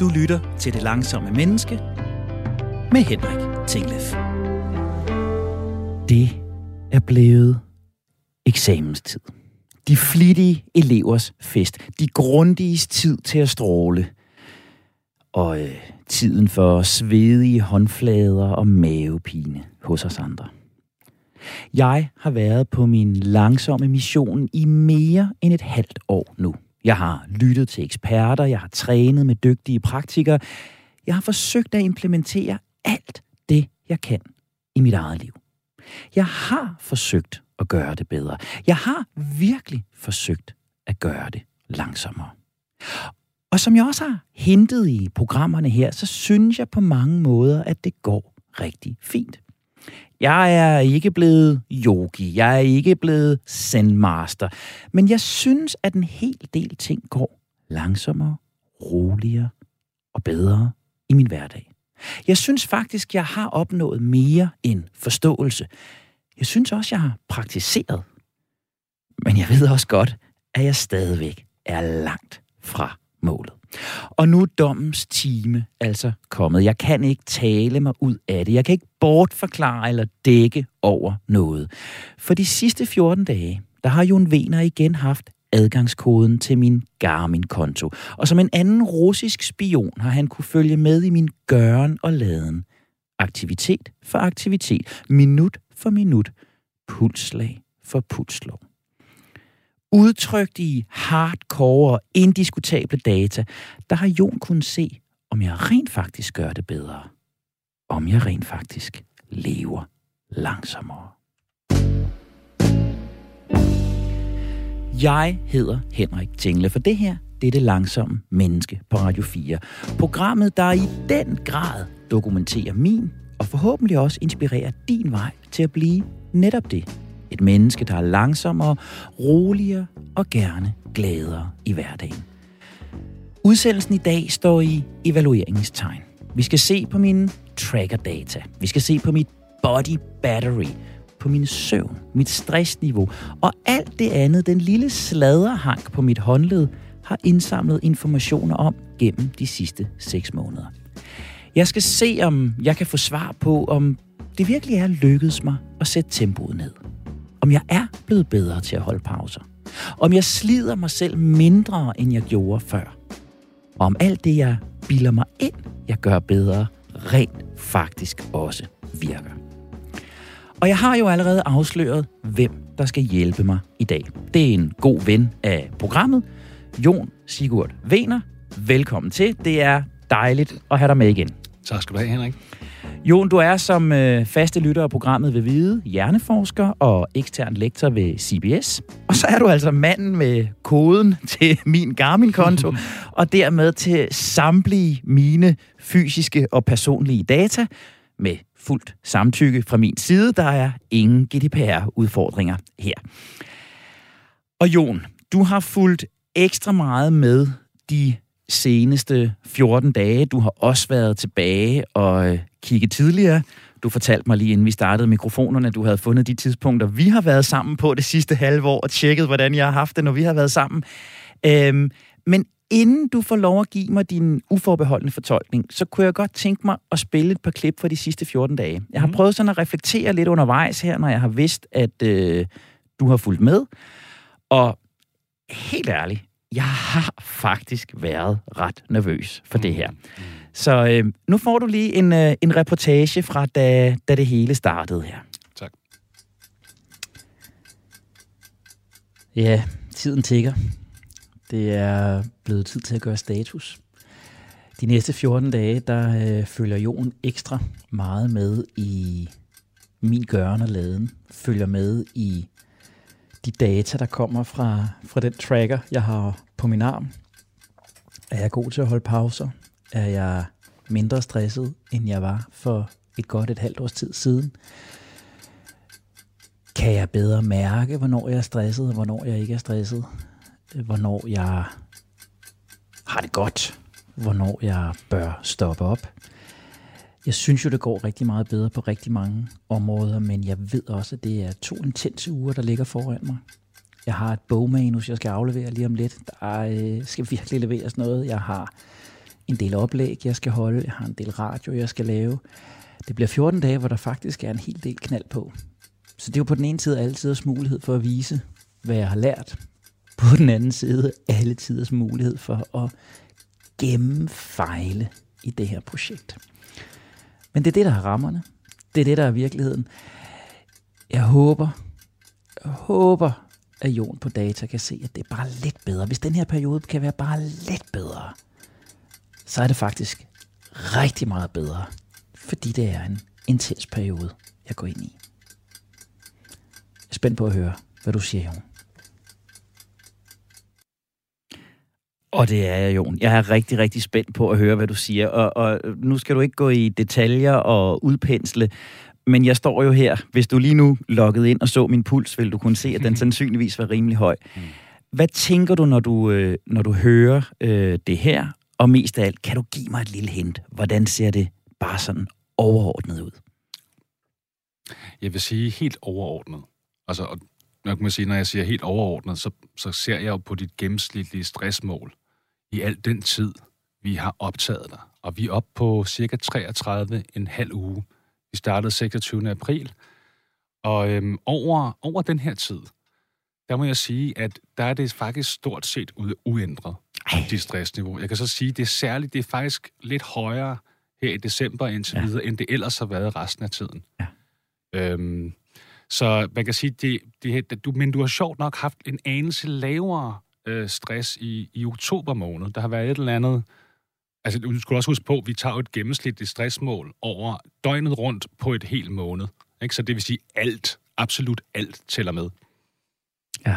Du lytter til Det Langsomme Menneske med Henrik Tinglef. Det er blevet eksamenstid. De flittige elevers fest. De grundiges tid til at stråle. Og øh, tiden for svedige håndflader og mavepine hos os andre. Jeg har været på min langsomme mission i mere end et halvt år nu. Jeg har lyttet til eksperter, jeg har trænet med dygtige praktikere. Jeg har forsøgt at implementere alt det, jeg kan i mit eget liv. Jeg har forsøgt at gøre det bedre. Jeg har virkelig forsøgt at gøre det langsommere. Og som jeg også har hentet i programmerne her, så synes jeg på mange måder, at det går rigtig fint. Jeg er ikke blevet yogi, jeg er ikke blevet sendmaster. men jeg synes, at en hel del ting går langsommere, roligere og bedre i min hverdag. Jeg synes faktisk, jeg har opnået mere end forståelse. Jeg synes også, jeg har praktiseret. Men jeg ved også godt, at jeg stadigvæk er langt fra målet. Og nu er dommens time altså kommet. Jeg kan ikke tale mig ud af det. Jeg kan ikke bortforklare eller dække over noget. For de sidste 14 dage, der har Jon Vener igen haft adgangskoden til min Garmin-konto. Og som en anden russisk spion har han kunne følge med i min gøren og laden. Aktivitet for aktivitet, minut for minut, pulslag for pulslov udtrykt i hardcore og indiskutable data, der har Jon kunnet se, om jeg rent faktisk gør det bedre. Om jeg rent faktisk lever langsommere. Jeg hedder Henrik Tingle, for det her det er det langsomme menneske på Radio 4. Programmet, der i den grad dokumenterer min og forhåbentlig også inspirerer din vej til at blive netop det, et menneske, der er langsommere, roligere og gerne gladere i hverdagen. Udsendelsen i dag står i evalueringstegn. Vi skal se på mine tracker-data. Vi skal se på mit body battery, på min søvn, mit stressniveau og alt det andet, den lille sladerhank på mit håndled har indsamlet informationer om gennem de sidste 6 måneder. Jeg skal se, om jeg kan få svar på, om det virkelig er lykkedes mig at sætte tempoet ned om jeg er blevet bedre til at holde pauser. Om jeg slider mig selv mindre, end jeg gjorde før. Og om alt det, jeg bilder mig ind, jeg gør bedre, rent faktisk også virker. Og jeg har jo allerede afsløret, hvem der skal hjælpe mig i dag. Det er en god ven af programmet, Jon Sigurd Vener. Velkommen til. Det er dejligt at have dig med igen. Tak skal du have, Henrik. Jon, du er som øh, faste lytter af programmet ved Vide, hjerneforsker og ekstern lektor ved CBS. Og så er du altså manden med koden til min Garmin-konto, og dermed til samtlige mine fysiske og personlige data med fuldt samtykke fra min side. Der er ingen GDPR-udfordringer her. Og Jon, du har fulgt ekstra meget med de seneste 14 dage. Du har også været tilbage og øh, kigget tidligere. Du fortalte mig lige inden vi startede mikrofonerne, at du havde fundet de tidspunkter, vi har været sammen på det sidste halve år, og tjekket, hvordan jeg har haft det, når vi har været sammen. Øhm, men inden du får lov at give mig din uforbeholdende fortolkning, så kunne jeg godt tænke mig at spille et par klip fra de sidste 14 dage. Jeg har mm. prøvet sådan at reflektere lidt undervejs her, når jeg har vidst, at øh, du har fulgt med. Og helt ærligt, jeg har faktisk været ret nervøs for det her. Mm. Så øh, nu får du lige en, øh, en reportage fra, da, da det hele startede her. Tak. Ja, tiden tigger. Det er blevet tid til at gøre status. De næste 14 dage, der øh, følger Jon ekstra meget med i min gøren og laden. Følger med i de data, der kommer fra, fra den tracker, jeg har på min arm. Er jeg god til at holde pauser? Er jeg mindre stresset, end jeg var for et godt et halvt års tid siden? Kan jeg bedre mærke, hvornår jeg er stresset, og hvornår jeg ikke er stresset? Hvornår jeg har det godt? Hvornår jeg bør stoppe op? Jeg synes jo, det går rigtig meget bedre på rigtig mange områder, men jeg ved også, at det er to intense uger, der ligger foran mig. Jeg har et bogmanus, jeg skal aflevere lige om lidt. Der øh, skal virkelig leveres noget. Jeg har en del oplæg, jeg skal holde. Jeg har en del radio, jeg skal lave. Det bliver 14 dage, hvor der faktisk er en hel del knald på. Så det er jo på den ene side altid mulighed for at vise, hvad jeg har lært. På den anden side alle tiders mulighed for at gennemfejle i det her projekt. Men det er det, der er rammerne. Det er det, der er virkeligheden. Jeg håber, jeg håber, at Jon på data kan se, at det er bare lidt bedre. Hvis den her periode kan være bare lidt bedre, så er det faktisk rigtig meget bedre. Fordi det er en intens periode, jeg går ind i. Jeg er spændt på at høre, hvad du siger, Jon. Og det er jeg, Jon. Jeg er rigtig, rigtig spændt på at høre, hvad du siger. Og, og nu skal du ikke gå i detaljer og udpensle, men jeg står jo her. Hvis du lige nu loggede ind og så min puls, vil du kunne se, at den sandsynligvis var rimelig høj. Mm. Hvad tænker du, når du, øh, når du hører øh, det her? Og mest af alt, kan du give mig et lille hint? Hvordan ser det bare sådan overordnet ud? Jeg vil sige helt overordnet. Altså, og man kan sige, når jeg siger helt overordnet, så, så ser jeg jo på dit gennemsnitlige stressmål i al den tid, vi har optaget dig. Og vi er oppe på cirka 33 en halv uge. Vi startede 26. april. Og øhm, over, over den her tid, der må jeg sige, at der er det faktisk stort set uændret, dit stressniveau. Jeg kan så sige, at det er særligt, det er faktisk lidt højere her i december indtil ja. videre, end det ellers har været resten af tiden. Ja. Øhm, så man kan sige, det, det, du, men du har sjovt nok haft en anelse lavere øh, stress i, i oktober måned. Der har været et eller andet... Altså, du skal også huske på, at vi tager et gennemsnitligt stressmål over døgnet rundt på et helt måned. Ikke? Så det vil sige, alt, absolut alt tæller med. Ja.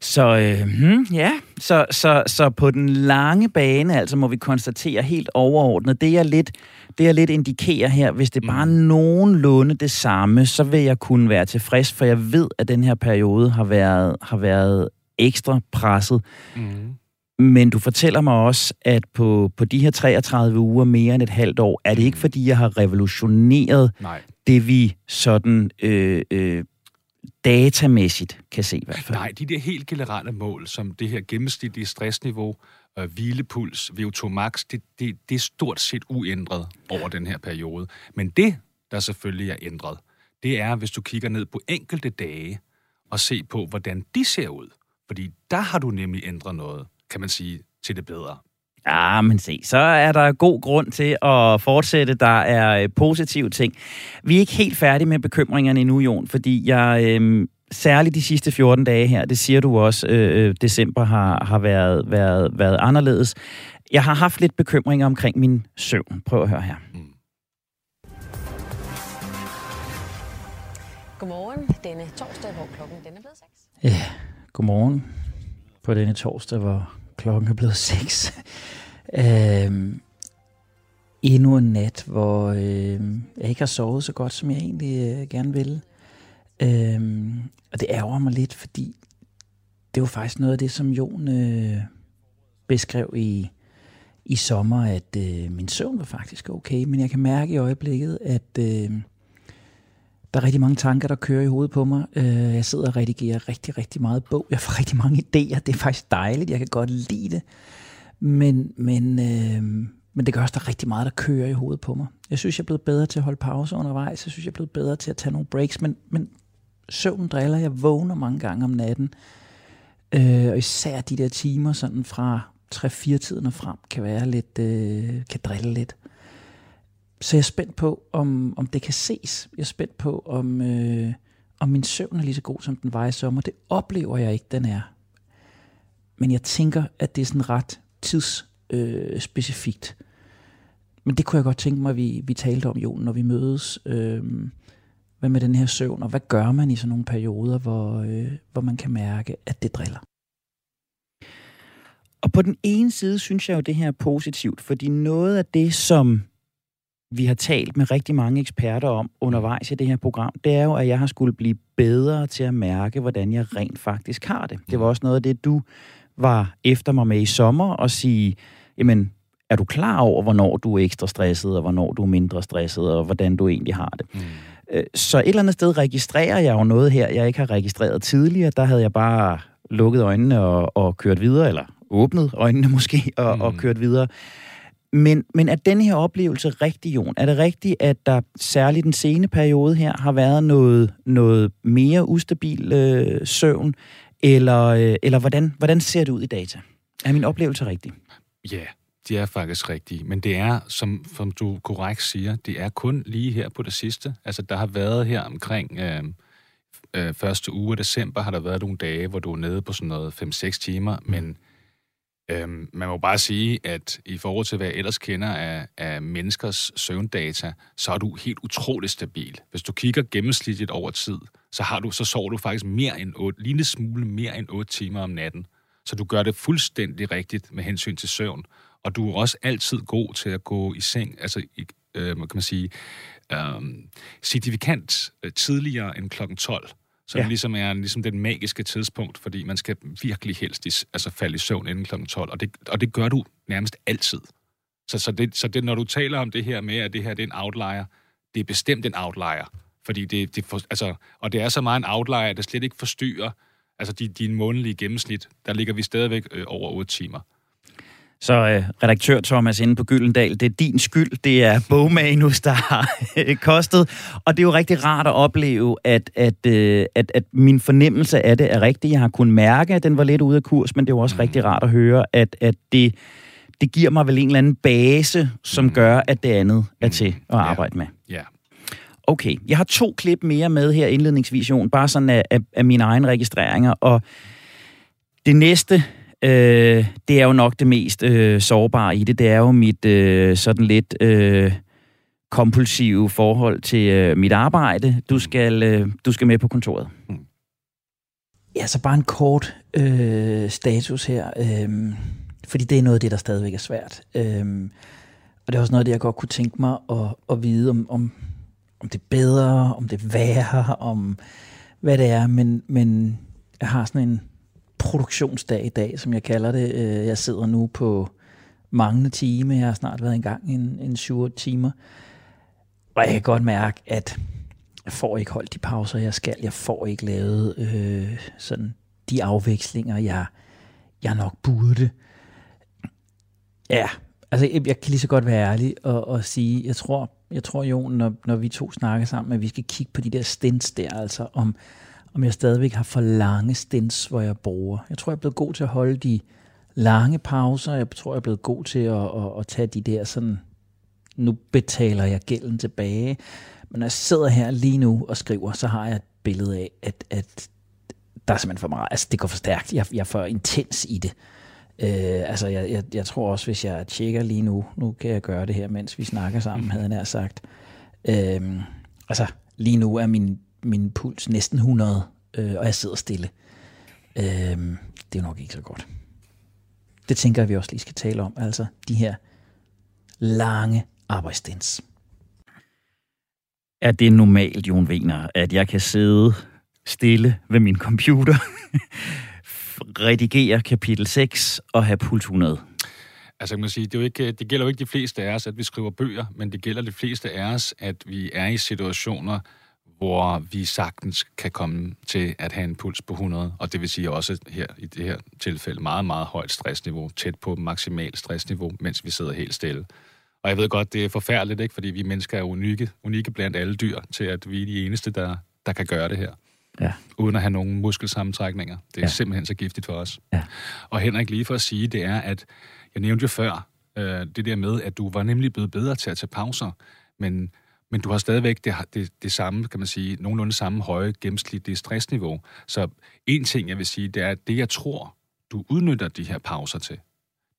Så øh, hmm, ja, så, så, så på den lange bane, altså må vi konstatere helt overordnet, det jeg lidt, det jeg lidt indikerer her, hvis det bare er mm. nogenlunde det samme, så vil jeg kunne være tilfreds, for jeg ved, at den her periode har været, har været ekstra presset. Mm. Men du fortæller mig også, at på, på de her 33 uger, mere end et halvt år, er det ikke fordi, jeg har revolutioneret Nej. det, vi sådan øh, øh, datamæssigt kan se i hvert fald. Nej, de der helt generelle mål, som det her gennemsnitlige stressniveau, øh, hvilepuls, VO2 max, det, det, det er stort set uændret over den her periode. Men det, der selvfølgelig er ændret, det er, hvis du kigger ned på enkelte dage og se på, hvordan de ser ud. Fordi der har du nemlig ændret noget, kan man sige, til det bedre. Ja, men se, så er der god grund til at fortsætte. Der er øh, positive ting. Vi er ikke helt færdige med bekymringerne endnu, Jon, fordi jeg... Øh, særligt de sidste 14 dage her, det siger du også, øh, øh, december har, har været, været, været anderledes. Jeg har haft lidt bekymringer omkring min søvn. Prøv at høre her. Mm. Godmorgen denne torsdag, hvor klokken den er blevet 6. Ja, godmorgen på denne torsdag, hvor klokken er blevet 6. øhm, endnu en nat, hvor øh, jeg ikke har sovet så godt, som jeg egentlig øh, gerne ville. Øhm, og det ærger mig lidt, fordi det var faktisk noget af det, som Jon øh, beskrev i, i sommer, at øh, min søvn var faktisk okay, men jeg kan mærke i øjeblikket, at øh, der er rigtig mange tanker, der kører i hovedet på mig. Øh, jeg sidder og redigerer rigtig, rigtig meget bog. Jeg får rigtig mange idéer. Det er faktisk dejligt. Jeg kan godt lide det. Men, men, øh, men det gør også, der er rigtig meget, der kører i hovedet på mig. Jeg synes, jeg er blevet bedre til at holde pause undervejs. Jeg synes, jeg er blevet bedre til at tage nogle breaks. Men, men søvn driller. Jeg vågner mange gange om natten. Øh, og især de der timer sådan fra 3-4 tiden og frem kan være lidt, øh, kan drille lidt. Så jeg er spændt på, om, om det kan ses. Jeg er spændt på, om, øh, om min søvn er lige så god, som den var i sommer. Det oplever jeg ikke, den er. Men jeg tænker, at det er sådan ret tidsspecifikt. Øh, Men det kunne jeg godt tænke mig, at vi, vi talte om, Jon, når vi mødes. Øh, hvad med den her søvn, og hvad gør man i sådan nogle perioder, hvor, øh, hvor man kan mærke, at det driller? Og på den ene side synes jeg jo, det her er positivt, fordi noget af det, som vi har talt med rigtig mange eksperter om undervejs i det her program, det er jo, at jeg har skulle blive bedre til at mærke, hvordan jeg rent faktisk har det. Det var også noget af det, du var efter mig med i sommer og sige, jamen, er du klar over, hvornår du er ekstra stresset, og hvornår du er mindre stresset, og hvordan du egentlig har det? Mm. Øh, så et eller andet sted registrerer jeg jo noget her, jeg ikke har registreret tidligere. Der havde jeg bare lukket øjnene og, og kørt videre, eller åbnet øjnene måske og, mm. og kørt videre men, men er den her oplevelse rigtig, Jon? Er det rigtigt, at der særligt den sene periode her har været noget, noget mere ustabil øh, søvn? Eller, øh, eller hvordan, hvordan ser det ud i data? Er min oplevelse rigtig? Ja, de er faktisk rigtige. Men det er, som, som du korrekt siger, det er kun lige her på det sidste. Altså, der har været her omkring øh, øh, første uge af december, har der været nogle dage, hvor du er nede på sådan noget 5-6 timer, mm. men Øhm, man må bare sige, at i forhold til, hvad jeg ellers kender af, af menneskers søvndata, så er du helt utroligt stabil. Hvis du kigger gennemsnitligt over tid, så, har du, så sover du faktisk mere end 8, lille smule mere end 8 timer om natten. Så du gør det fuldstændig rigtigt med hensyn til søvn. Og du er også altid god til at gå i seng, altså øh, kan man sige, øhm, øh, signifikant tidligere end klokken 12 som ja. ligesom er ligesom den magiske tidspunkt, fordi man skal virkelig helst i, altså falde i søvn inden kl. 12, og det, og det gør du nærmest altid. Så, så, det, så det, når du taler om det her med, at det her det er en outlier, det er bestemt en outlier, fordi det, det for, altså, og det er så meget en outlier, at det slet ikke forstyrrer altså din, din månedlige gennemsnit, der ligger vi stadigvæk øh, over 8 timer. Så øh, redaktør Thomas inde på Gyldendal, det er din skyld, det er bogmanus, der har øh, kostet. Og det er jo rigtig rart at opleve, at, at, øh, at, at min fornemmelse af det er rigtig. Jeg har kunnet mærke, at den var lidt ude af kurs, men det er jo også mm. rigtig rart at høre, at, at det, det giver mig vel en eller anden base, som mm. gør, at det andet er til at arbejde med. Ja. Okay, jeg har to klip mere med her indledningsvis, bare sådan af, af, af mine egne registreringer, og det næste, øh, det er jo nok det mest øh, sårbare i det. Det er jo mit øh, sådan lidt øh, kompulsive forhold til øh, mit arbejde. Du skal, øh, du skal med på kontoret. Mm. Ja, så bare en kort øh, status her. Øh, fordi det er noget af det, der stadigvæk er svært. Øh, og det er også noget af det, jeg godt kunne tænke mig at, at vide, om, om, om det er bedre, om det er værre, om hvad det er. Men, men jeg har sådan en produktionsdag i dag, som jeg kalder det. Øh, jeg sidder nu på mange timer. Jeg har snart været i gang en, en 7 timer. Og jeg kan godt mærke, at jeg får ikke holdt de pauser, jeg skal. Jeg får ikke lavet øh, sådan de afvekslinger, jeg, jeg nok burde. Ja, altså jeg, jeg kan lige så godt være ærlig og, og sige, jeg tror, jeg tror jo, når, når vi to snakker sammen, at vi skal kigge på de der stints der, altså om, om jeg stadigvæk har for lange stints, hvor jeg bruger. Jeg tror, jeg er blevet god til at holde de lange pauser. Jeg tror, jeg er blevet god til at, at, at tage de der sådan, nu betaler jeg gælden tilbage. Men når jeg sidder her lige nu og skriver, så har jeg et billede af, at, at der er simpelthen for meget. Altså, det går for stærkt. Jeg, jeg er for intens i det. Øh, altså, jeg, jeg, jeg tror også, hvis jeg tjekker lige nu, nu kan jeg gøre det her, mens vi snakker sammen, havde jeg nær sagt. Øh, altså, lige nu er min min puls næsten 100, øh, og jeg sidder stille. Øh, det er nok ikke så godt. Det tænker jeg, vi også lige skal tale om. Altså de her lange arbejdsdens. Er det normalt, Jon Wiener, at jeg kan sidde stille ved min computer, redigere kapitel 6 og have puls 100? Altså, kan man sige, det, er jo ikke, det gælder jo ikke de fleste af os, at vi skriver bøger, men det gælder de fleste af os, at vi er i situationer, hvor vi sagtens kan komme til at have en puls på 100, og det vil sige også her i det her tilfælde meget, meget højt stressniveau, tæt på maksimalt stressniveau, mens vi sidder helt stille. Og jeg ved godt, det er forfærdeligt, ikke? fordi vi mennesker er unikke, unikke blandt alle dyr, til at vi er de eneste, der, der kan gøre det her. Ja. Uden at have nogen muskelsammentrækninger. Det er ja. simpelthen så giftigt for os. Ja. Og Henrik, lige for at sige, det er, at jeg nævnte jo før, øh, det der med, at du var nemlig blevet bedre til at tage pauser, men men du har stadigvæk det, det, det samme, kan man sige, nogenlunde samme høje gennemsnitlige stressniveau. Så en ting, jeg vil sige, det er, at det, jeg tror, du udnytter de her pauser til,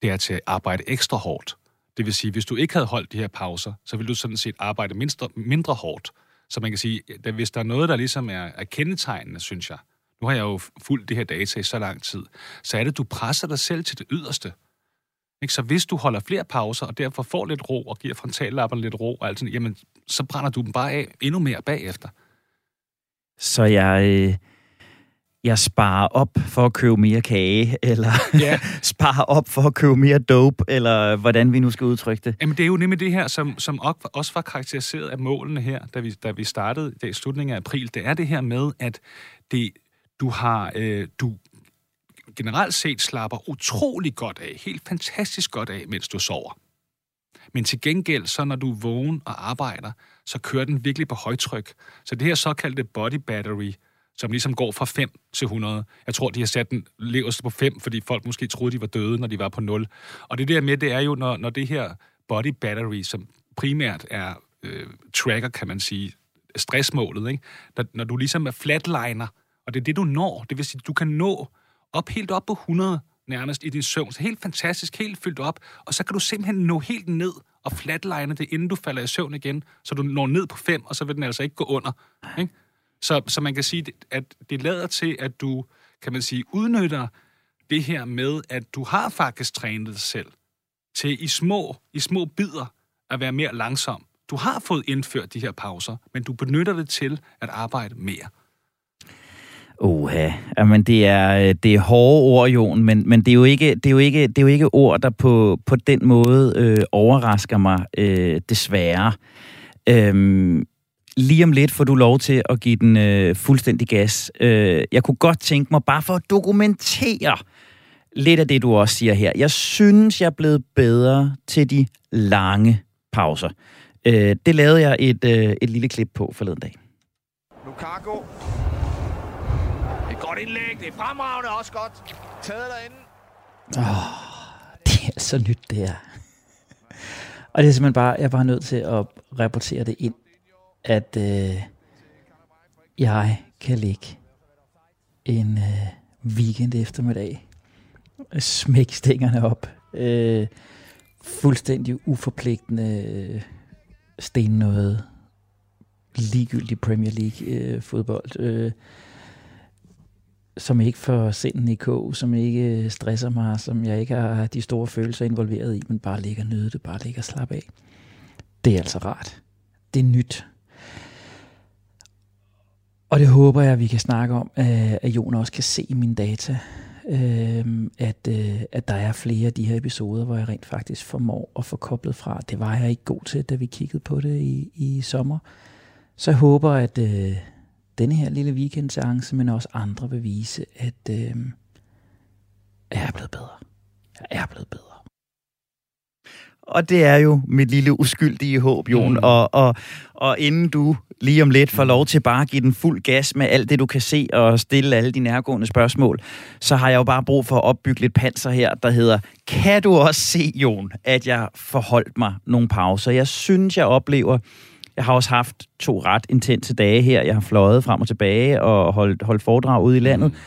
det er til at arbejde ekstra hårdt. Det vil sige, hvis du ikke havde holdt de her pauser, så ville du sådan set arbejde mindre, mindre hårdt. Så man kan sige, at hvis der er noget, der ligesom er, er kendetegnende, synes jeg, nu har jeg jo fulgt det her data i så lang tid, så er det, at du presser dig selv til det yderste. Ikke? Så hvis du holder flere pauser, og derfor får lidt ro, og giver frontallapperne lidt ro, og alt sådan, jamen, så brænder du dem bare af endnu mere bagefter. Så jeg, øh, jeg sparer op for at købe mere kage, eller ja. sparer op for at købe mere dope, eller hvordan vi nu skal udtrykke det. Jamen, det er jo nemlig det her, som, som også var karakteriseret af målene her, da vi, da vi startede i slutningen af april. Det er det her med, at det, du har, øh, du generelt set slapper utrolig godt af, helt fantastisk godt af, mens du sover. Men til gengæld, så når du er vågen og arbejder, så kører den virkelig på højtryk. Så det her såkaldte body battery, som ligesom går fra 5 til 100. Jeg tror, de har sat den leverst på 5, fordi folk måske troede, de var døde, når de var på 0. Og det der med, det er jo, når, når det her body battery, som primært er øh, tracker, kan man sige, stressmålet, ikke? Når, når du ligesom er flatliner, og det er det, du når. Det vil sige, du kan nå op helt op på 100 nærmest i din søvn. Så helt fantastisk, helt fyldt op. Og så kan du simpelthen nå helt ned og flatline det, inden du falder i søvn igen. Så du når ned på 5, og så vil den altså ikke gå under. Ikke? Så, så man kan sige, at det lader til, at du, kan man sige, udnytter det her med, at du har faktisk trænet dig selv til i små, i små bidder at være mere langsom. Du har fået indført de her pauser, men du benytter det til at arbejde mere. Oha, jamen det er, øh, det er hårde ord, Jon, men, men det, er jo ikke, det, er jo ikke, det er jo ikke ord, der på, på den måde øh, overrasker mig, øh, desværre. Øhm, lige om lidt får du lov til at give den øh, fuldstændig gas. Øh, jeg kunne godt tænke mig, bare for at dokumentere lidt af det, du også siger her. Jeg synes, jeg er blevet bedre til de lange pauser. Øh, det lavede jeg et, øh, et lille klip på forleden dag. Lukaku. Godt indlæg. Det er fremragende også godt. Taget derinde. Det er så nyt, det her. Og det er simpelthen bare, jeg er bare nødt til at rapportere det ind, at øh, jeg kan ligge en øh, weekend eftermiddag, smække stængerne op, øh, fuldstændig uforpligtende øh, sten noget ligegyldig Premier League øh, fodbold, øh, som ikke får sinden i kog, som ikke øh, stresser mig, som jeg ikke har de store følelser involveret i, men bare ligger og nyde det, bare ligger og slappe af. Det er altså rart. Det er nyt. Og det håber jeg, at vi kan snakke om, øh, at Jon også kan se i mine data, øh, at, at der er flere af de her episoder, hvor jeg rent faktisk formår at få koblet fra. Det var jeg ikke god til, da vi kiggede på det i, i sommer. Så jeg håber, at denne her lille weekendseance, men også andre vil vise, at øh, jeg er blevet bedre. Jeg er blevet bedre. Og det er jo mit lille uskyldige håb, Jon. Mm. Og, og, og inden du lige om lidt får lov til bare at give den fuld gas med alt det, du kan se og stille alle de nærgående spørgsmål, så har jeg jo bare brug for at opbygge lidt panser her, der hedder, kan du også se, Jon, at jeg forholdt mig nogle pauser? Jeg synes, jeg oplever, jeg har også haft to ret intense dage her. Jeg har fløjet frem og tilbage og holdt, holdt foredrag ude i landet. Mm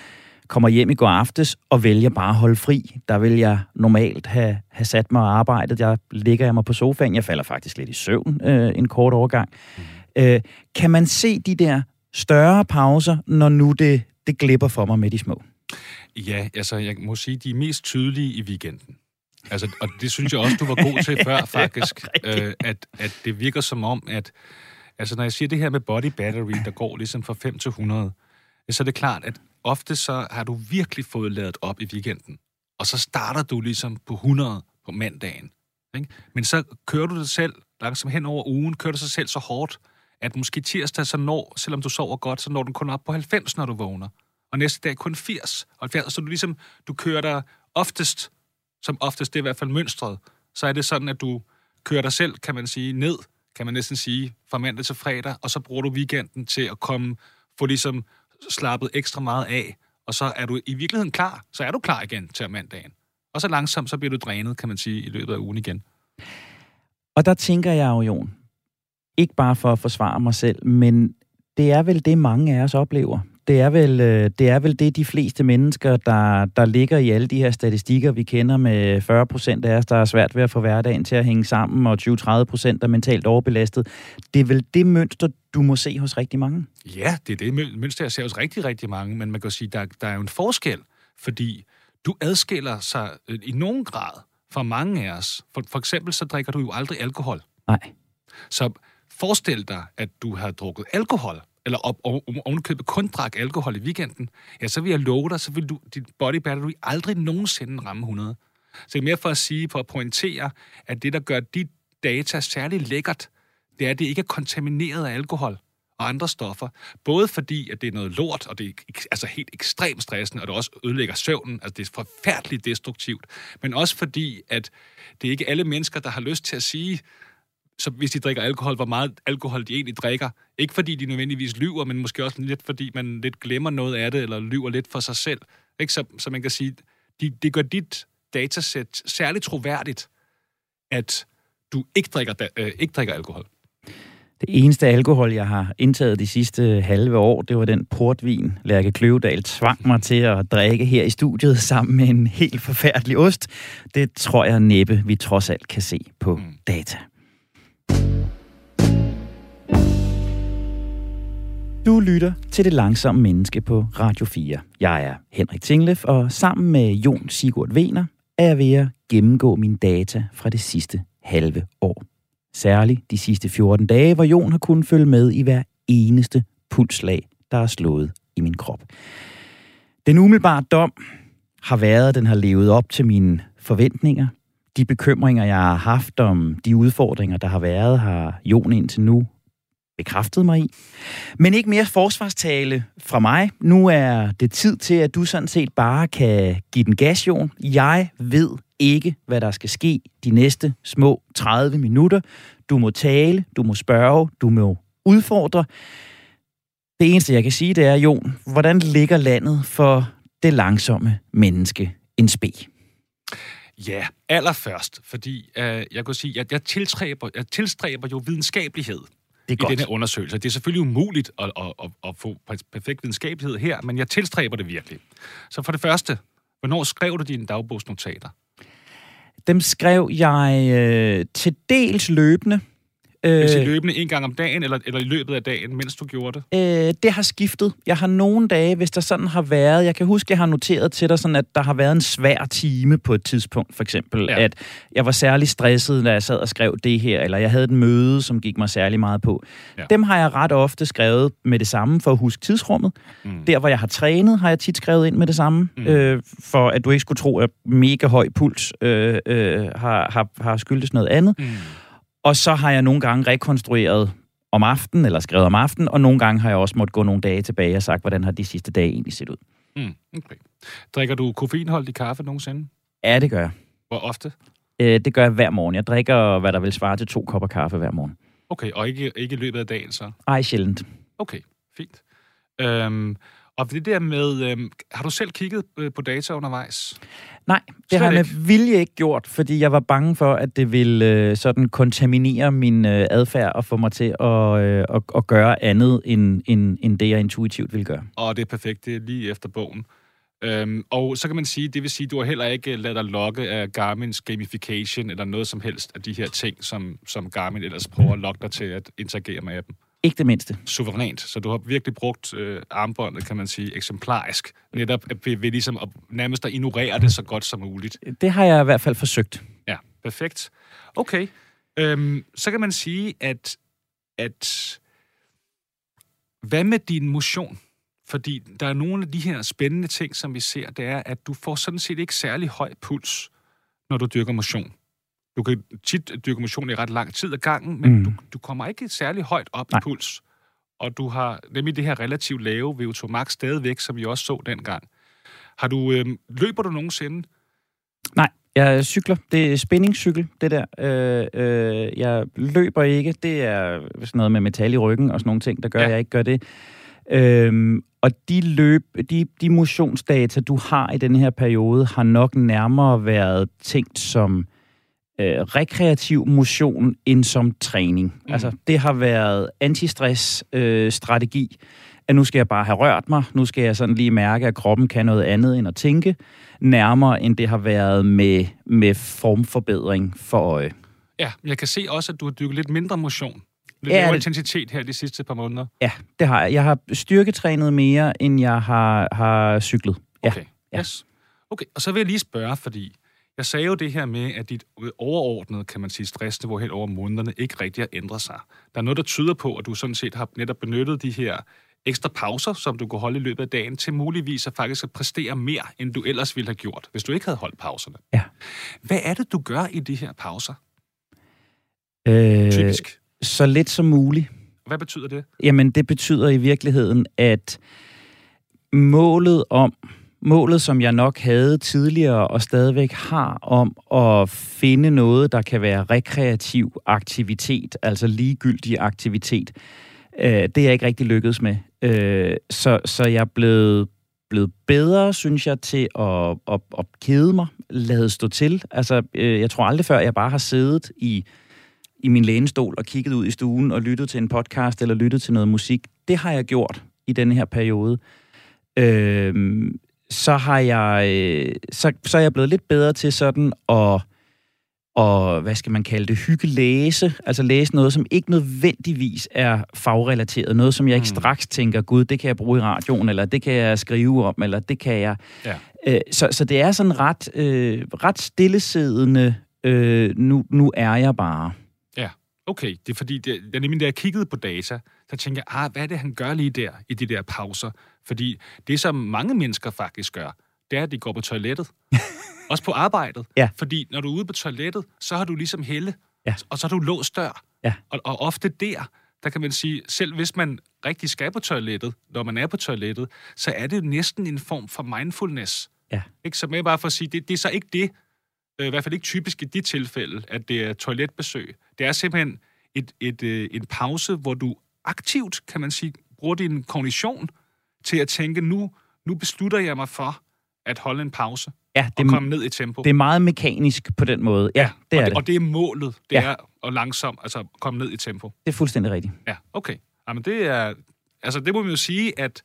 kommer hjem i går aftes og vælger bare at holde fri. Der vil jeg normalt have, have sat mig og arbejdet. Jeg ligger jeg mig på sofaen. Jeg falder faktisk lidt i søvn øh, en kort overgang. Mm. Øh, kan man se de der større pauser, når nu det, det glipper for mig med de små? Ja, altså jeg må sige, de er mest tydelige i weekenden. Altså, og det synes jeg også, du var god til før, faktisk. øh, at, at det virker som om, at altså, når jeg siger det her med body battery, der går ligesom fra 5 til 100, så er det klart, at ofte så har du virkelig fået lavet op i weekenden, og så starter du ligesom på 100 på mandagen. Ikke? Men så kører du det selv langsomt hen over ugen, kører du sig selv så hårdt, at måske tirsdag så når, selvom du sover godt, så når den kun op på 90, når du vågner. Og næste dag kun 80 og 70. Så du ligesom, du kører dig oftest, som oftest det er i hvert fald mønstret, så er det sådan, at du kører dig selv, kan man sige, ned, kan man næsten sige, fra mandag til fredag, og så bruger du weekenden til at komme, få ligesom slappet ekstra meget af, og så er du i virkeligheden klar. Så er du klar igen til mandagen. Og så langsomt, så bliver du drænet, kan man sige, i løbet af ugen igen. Og der tænker jeg jo, Jon, ikke bare for at forsvare mig selv, men det er vel det, mange af os oplever. Det er vel øh, det, er vel det de fleste mennesker, der, der ligger i alle de her statistikker, vi kender med 40 procent af os, der er svært ved at få hverdagen til at hænge sammen, og 20-30 procent er mentalt overbelastet. Det er vel det mønster, du må se hos rigtig mange? Ja, det er det mønster, jeg ser hos rigtig, rigtig mange, men man kan sige, der, der er jo en forskel, fordi du adskiller sig øh, i nogen grad fra mange af os. For, for eksempel så drikker du jo aldrig alkohol. Nej. Så forestil dig, at du har drukket alkohol, eller op, ovenkøbet kun drak alkohol i weekenden, ja, så vil jeg love dig, så vil du, dit body battery aldrig nogensinde ramme 100. Så det er mere for at sige, for at pointere, at det, der gør dit data særlig lækkert, det er, at det ikke er kontamineret af alkohol. og andre stoffer. Både fordi, at det er noget lort, og det er altså helt ekstremt stressende, og det også ødelægger søvnen, altså det er forfærdeligt destruktivt, men også fordi, at det er ikke alle mennesker, der har lyst til at sige, så hvis de drikker alkohol, hvor meget alkohol de egentlig drikker. Ikke fordi de nødvendigvis lyver, men måske også lidt fordi man lidt glemmer noget af det, eller lyver lidt for sig selv. Ikke? Så, så man kan sige, de, det gør dit datasæt særligt troværdigt, at du ikke drikker, da- øh, ikke drikker alkohol. Det eneste alkohol, jeg har indtaget de sidste halve år, det var den portvin, Lærke Kløvedal tvang mig til at drikke her i studiet sammen med en helt forfærdelig ost. Det tror jeg næppe, vi trods alt kan se på Mm. data. Du lytter til Det Langsomme Menneske på Radio 4. Jeg er Henrik Tinglef, og sammen med Jon Sigurd Vener er jeg ved at gennemgå mine data fra det sidste halve år. Særligt de sidste 14 dage, hvor Jon har kunnet følge med i hver eneste pulslag, der er slået i min krop. Den umiddelbare dom har været, at den har levet op til mine forventninger. De bekymringer, jeg har haft om de udfordringer, der har været, har Jon indtil nu bekræftet mig i. Men ikke mere forsvarstale fra mig. Nu er det tid til, at du sådan set bare kan give den gas, Jon. Jeg ved ikke, hvad der skal ske de næste små 30 minutter. Du må tale, du må spørge, du må udfordre. Det eneste, jeg kan sige, det er, Jon, hvordan ligger landet for det langsomme menneske en spe? Ja, allerførst, fordi øh, jeg kunne sige, at jeg tilstræber, jeg tilstræber jo videnskabelighed det er i godt. denne undersøgelse. Det er selvfølgelig umuligt at, at, at, at få perfekt videnskabelighed her, men jeg tilstræber det virkelig. Så for det første, hvornår skrev du dine dagbogsnotater? Dem skrev jeg øh, til dels løbende. Øh, Øh, sige løbende en gang om dagen, eller, eller i løbet af dagen, mens du gjorde det? Øh, det har skiftet. Jeg har nogle dage, hvis der sådan har været... Jeg kan huske, jeg har noteret til dig, sådan, at der har været en svær time på et tidspunkt, for eksempel. Ja. At jeg var særlig stresset, da jeg sad og skrev det her, eller jeg havde et møde, som gik mig særlig meget på. Ja. Dem har jeg ret ofte skrevet med det samme, for at huske tidsrummet. Mm. Der, hvor jeg har trænet, har jeg tit skrevet ind med det samme, Mm. mm. øh, for at du ikke skulle tro, at mega høj puls øh, øh, har, har, har skyldtes noget andet. Mm. Og så har jeg nogle gange rekonstrueret om aftenen, eller skrevet om aftenen, og nogle gange har jeg også måttet gå nogle dage tilbage og sagt, hvordan har de sidste dage egentlig set ud. Mm. Okay. Drikker du koffeinholdig kaffe nogensinde? Ja, det gør jeg. Hvor ofte? Øh, det gør jeg hver morgen. Jeg drikker, hvad der vil svare til to kopper kaffe hver morgen. Okay, og ikke, ikke i løbet af dagen så? Ej, sjældent. Okay, fint. Øhm, og det der med, øhm, har du selv kigget øh, på data undervejs? Nej, det Slet har jeg med vilje ikke gjort, fordi jeg var bange for, at det ville øh, sådan kontaminere min øh, adfærd og få mig til at, øh, at, at gøre andet, end, end, end det, jeg intuitivt ville gøre. Og det er perfekt, det er lige efter bogen. Øhm, og så kan man sige, det vil sige, du har heller ikke ladet dig lokke af Garmin's gamification eller noget som helst af de her ting, som, som Garmin ellers prøver at lokke dig til at interagere med dem. Ikke det mindste. Suverænt. Så du har virkelig brugt øh, armbåndet, kan man sige, eksemplarisk. Netop ved, ved ligesom at nærmest at ignorere det så godt som muligt. Det har jeg i hvert fald forsøgt. Ja, perfekt. Okay. Øhm, så kan man sige, at, at hvad med din motion? Fordi der er nogle af de her spændende ting, som vi ser, det er, at du får sådan set ikke særlig høj puls, når du dyrker motion. Du kan tit dyrke motion i ret lang tid ad gangen, men mm. Du, du kommer ikke særlig højt op Nej. I puls. Og du har nemlig det her relativt lave VO2 max stadigvæk, som vi også så dengang. Har du, øhm, løber du nogensinde? Nej, jeg cykler. Det er spændingscykel, det der. Øh, øh, jeg løber ikke. Det er sådan noget med metal i ryggen og sådan nogle ting, der gør, Ja. at jeg ikke gør det. Øhm, og de løb, de, de motionsdata, du har i den her periode, har nok nærmere været tænkt som øh, rekreativ motion end som træning. Mm. Altså, det har været antistress-strategi, at nu skal jeg bare have rørt mig, nu skal jeg sådan lige mærke, at kroppen kan noget andet end at tænke, nærmere end det har været med, med formforbedring for øje. Ja, jeg kan se også, at du har dyrket lidt mindre motion. Lidt Ja, det- intensitet her de sidste par måneder. Ja, det har jeg. Jeg har styrketrænet mere, end jeg har, har cyklet. Ja. Okay, yes. Okay, og så vil jeg lige spørge, fordi jeg sagde jo det her med, at dit overordnede, kan man sige, stressniveau helt over månederne ikke rigtig har ændret sig. Der er noget, der tyder på, at du sådan set har netop benyttet de her ekstra pauser, som du kunne holde i løbet af dagen, til muligvis at faktisk at præstere mere, end du ellers ville have gjort, hvis du ikke havde holdt pauserne. Ja. Hvad er det, du gør i de her pauser, Øh, typisk? så lidt som muligt. Hvad betyder det? Jamen, det betyder i virkeligheden, at målet om, målet som jeg nok havde tidligere og stadigvæk har om at finde noget, der kan være rekreativ aktivitet, altså ligegyldig aktivitet, øh, det er jeg ikke rigtig lykkedes med. Øh, så, så jeg er blevet, blevet bedre, synes jeg, til at, at, at kede mig, lade stå til. Altså, øh, jeg tror aldrig før, jeg bare har siddet i i min lænestol og kigget ud i stuen og lyttet til en podcast eller lyttet til noget musik. Det har jeg gjort i denne her periode. Øh, så har jeg øh, så, så er jeg blevet lidt bedre til sådan at og hvad skal man kalde det, hygge læse, altså læse noget, som ikke nødvendigvis er fagrelateret, noget, som jeg ikke Mm. straks tænker, gud, det kan jeg bruge i radioen, eller det kan jeg skrive om, eller det kan jeg... Ja. Øh, så, så det er sådan ret, øh, ret stillesiddende, øh, nu, nu er jeg bare. Okay, det er fordi, det, det er nemlig, da jeg kiggede på data, så tænkte jeg, ah, hvad er det, han gør lige der, i de der pauser? Fordi det, som mange mennesker faktisk gør, det er, at de går på toilettet. Også på arbejdet. Ja. Fordi når du er ude på toilettet, så har du ligesom helle, Ja. og så har du låst dør. Ja. Og, og ofte der, der kan man sige, selv hvis man rigtig skal på toilettet, når man er på toilettet, så er det næsten en form for mindfulness. Ja. Ikke? Så med bare for at sige, det, det er så ikke det, øh, i hvert fald ikke typisk i de tilfælde, at det er toiletbesøg. Det er simpelthen et, et, øh, en pause, hvor du aktivt, kan man sige, bruger din kognition til at tænke, nu, nu beslutter jeg mig for at holde en pause Ja, og det, komme ned i tempo. det er meget mekanisk på den måde. Ja, det er og, det. og det er målet. Det Ja. er at langsomt altså, komme ned i tempo. Det er fuldstændig rigtigt. Ja, okay. Jamen, det er... Altså, det må vi jo sige, at,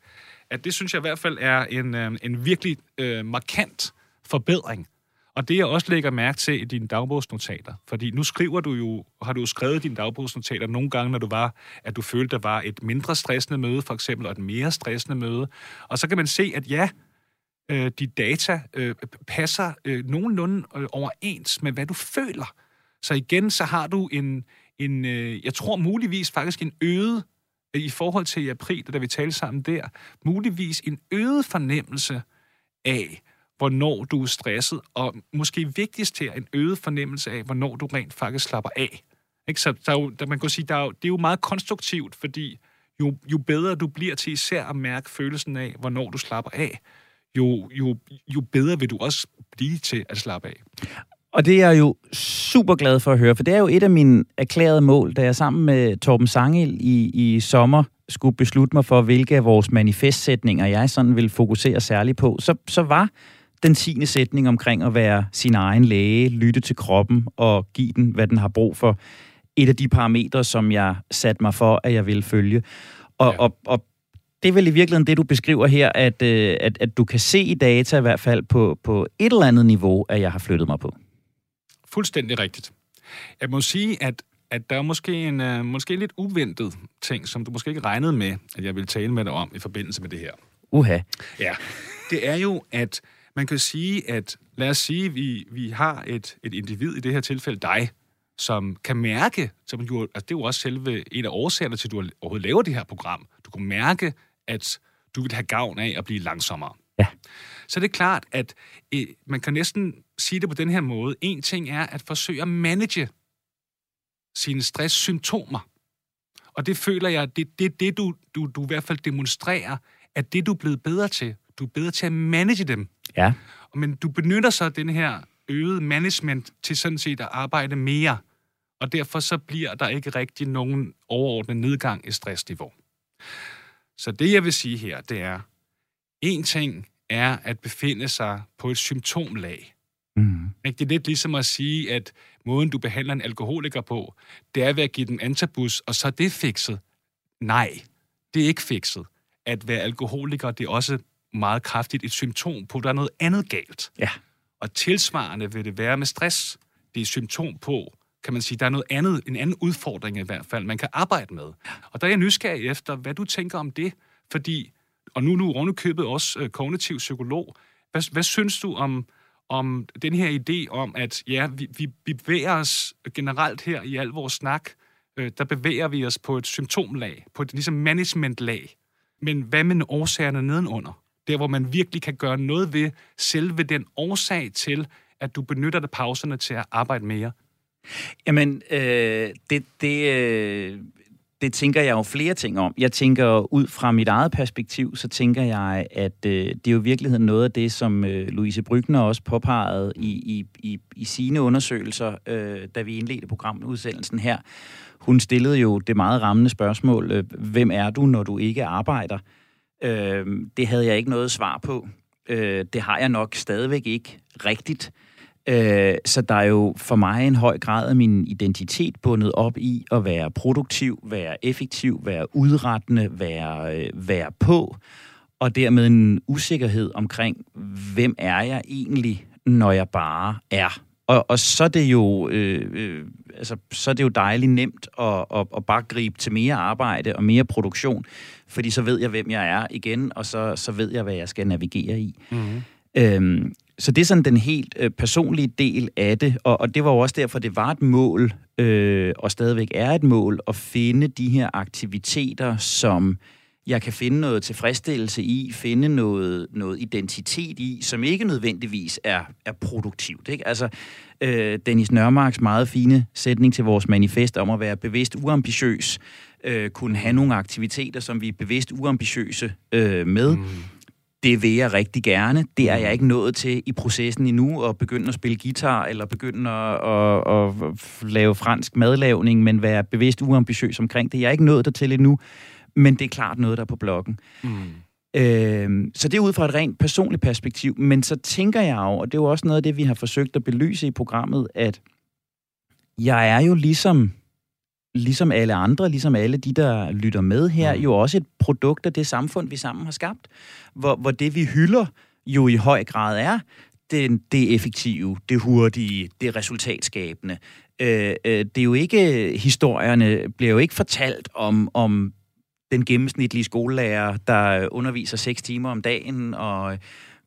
at det synes jeg i hvert fald er en, øh, en virkelig øh, markant forbedring. Og det, jeg også lægger mærke til i dine dagbogsnotater, fordi nu skriver du jo, har du jo skrevet dine dagbogsnotater nogle gange, når du var, at du følte, der var et mindre stressende møde, for eksempel, og et mere stressende møde. Og så kan man se, at ja, øh, de data øh, passer øh, nogenlunde øh, overens med, hvad du føler. Så igen, så har du en, en øh, jeg tror muligvis faktisk en øget, øh, i forhold til i april, da vi talte sammen der, muligvis en øget fornemmelse af, hvornår du er stresset, og måske vigtigst her, en øget fornemmelse af, hvornår du rent faktisk slapper af. Ikke? Så der er jo, der man kan sige, der er jo, det er jo meget konstruktivt, fordi jo, jo bedre du bliver til især at mærke følelsen af, hvornår du slapper af, jo, jo, jo bedre vil du også blive til at slappe af. Og det er jeg jo super glad for at høre, for det er jo et af mine erklærede mål, da jeg sammen med Torben Sangel i, i sommer skulle beslutte mig for, hvilke af vores manifestsætninger jeg sådan vil fokusere særligt på, så, så var den tiende sætning omkring at være sin egen læge, lytte til kroppen og give den, hvad den har brug for, et af de parametre, som jeg satte mig for, at jeg ville følge. Og, Ja. og, og det er vel i virkeligheden det, du beskriver her, at, øh, at, at du kan se i data i hvert fald på, på et eller andet niveau, at jeg har flyttet mig på. Fuldstændig rigtigt. Jeg må sige, at, at der er måske en uh, måske lidt uventet ting, som du måske ikke regnede med, at jeg vil tale med dig om i forbindelse med det her. Uha. Ja, det er jo, at man kan sige, at lad os sige, at vi, vi har et, et individ, i det her tilfælde dig, som kan mærke, som jo, altså det er jo også selve en af årsagerne til, at du overhovedet laver det her program. Du kan mærke, at du vil have gavn af at blive langsommere. Ja. Så det er klart, at øh, man kan næsten sige det på den her måde. En ting er at forsøge at manage sine stresssymptomer. Og det føler jeg, det er det, det du, du, du i hvert fald demonstrerer, at det du er blevet bedre til. Du er bedre til at manage dem. Ja. Men du benytter så den her øgede management til sådan set at arbejde mere. Og derfor så bliver der ikke rigtig nogen overordnet nedgang i stressniveau. Så det jeg vil sige her, det er, en ting er at befinde sig på et symptomlag. Mm. Det er lidt ligesom at sige, at måden, du behandler en alkoholiker på, det er ved at give dem antabus, og så er det fikset. Nej, det er ikke fikset. At være alkoholiker, det er også meget kraftigt et symptom på, at der er noget andet galt. Ja. Og tilsvarende vil det være med stress. Det er et symptom på, kan man sige, der er noget andet, en anden udfordring i hvert fald, man kan arbejde med. Og der er jeg nysgerrig efter, hvad du tænker om det, fordi, og nu er du ovenikøbet også øh, kognitiv psykolog, hvad, hvad synes du om, om den her idé om, at ja, vi, vi, vi bevæger os generelt her i al vores snak, øh, der bevæger vi os på et symptomlag, på et ligesom managementlag. Men hvad med årsagerne nedenunder? Der, hvor man virkelig kan gøre noget ved selve den årsag til, at du benytter dig pauserne til at arbejde mere. Jamen, øh, det, det, øh, det tænker jeg jo flere ting om. Jeg tænker ud fra mit eget perspektiv, så tænker jeg, at øh, det er jo i virkeligheden noget af det, som øh, Louise Brygner også påpegede i, i, i, i sine undersøgelser, øh, da vi indledte programudsendelsen her. Hun stillede jo det meget rammende spørgsmål, øh, hvem er du, når du ikke arbejder? Øh, det havde jeg ikke noget svar på. Øh, det har jeg nok stadigvæk ikke rigtigt. Øh, så der er jo for mig en høj grad af min identitet bundet op i at være produktiv, være effektiv, være udrettende, være, øh, være på, og dermed en usikkerhed omkring, hvem er jeg egentlig, når jeg bare er. Og, og så er det jo øh, øh, altså, så er det jo dejligt nemt at, at, at bare gribe til mere arbejde og mere produktion, fordi så ved jeg, hvem jeg er igen, og så, så ved jeg, hvad jeg skal navigere i. Mm-hmm. Øhm, så det er sådan den helt øh, personlige del af det, og, og det var jo også derfor, det var et mål, øh, og stadigvæk er et mål, at finde de her aktiviteter, som jeg kan finde noget tilfredsstillelse i, finde noget, noget identitet i, som ikke nødvendigvis er, er produktivt. Ikke? Altså, øh, Dennis Nørmarks meget fine sætning til vores manifest om at være bevidst uambitiøs, øh, kunne have nogle aktiviteter, som vi er bevidst uambitiøse øh, med. Mm. Det vil jeg rigtig gerne. Det er jeg ikke nået til i processen endnu, at begynde at spille guitar, eller begynde at, at, at lave fransk madlavning, men være bevidst uambitiøs omkring det. Jeg er ikke nået dertil endnu, men det er klart noget, der er på bloggen. Mm. Øh, så det er ud fra et rent personligt perspektiv, men så tænker jeg jo, og det er jo også noget af det, vi har forsøgt at belyse i programmet, at jeg er jo ligesom ligesom alle andre, ligesom alle de, der lytter med her, mm. jo også et produkt af det samfund, vi sammen har skabt, hvor, hvor det, vi hylder, jo i høj grad er det, det effektive, det hurtige, det resultatskabende. Øh, øh, det er jo ikke, historierne bliver jo ikke fortalt om, om den gennemsnitlige skolelærer, der underviser seks timer om dagen og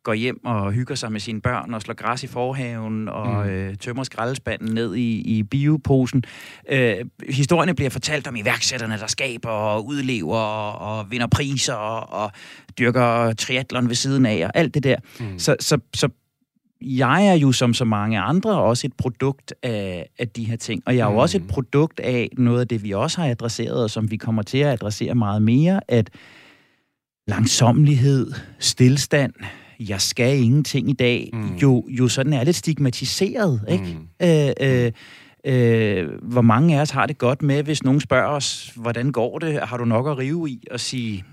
går hjem og hygger sig med sine børn og slår græs i forhaven og mm. øh, tømmer skraldespanden ned i, i bioposen. Øh, historierne bliver fortalt om iværksætterne, der skaber og udlever og, og vinder priser og, og dyrker triatlon ved siden af og alt det der. Mm. Så, så, så jeg er jo som så mange andre også et produkt af, af de her ting. Og jeg er jo mm. også et produkt af noget af det, vi også har adresseret, og som vi kommer til at adressere meget mere, at langsomlighed, stillstand, jeg skal ingenting i dag, mm. jo, jo sådan er lidt stigmatiseret, ikke? Mm. Øh, øh, øh, hvor mange af os har det godt med, hvis nogen spørger os, hvordan går det, har du nok at rive i, og sige,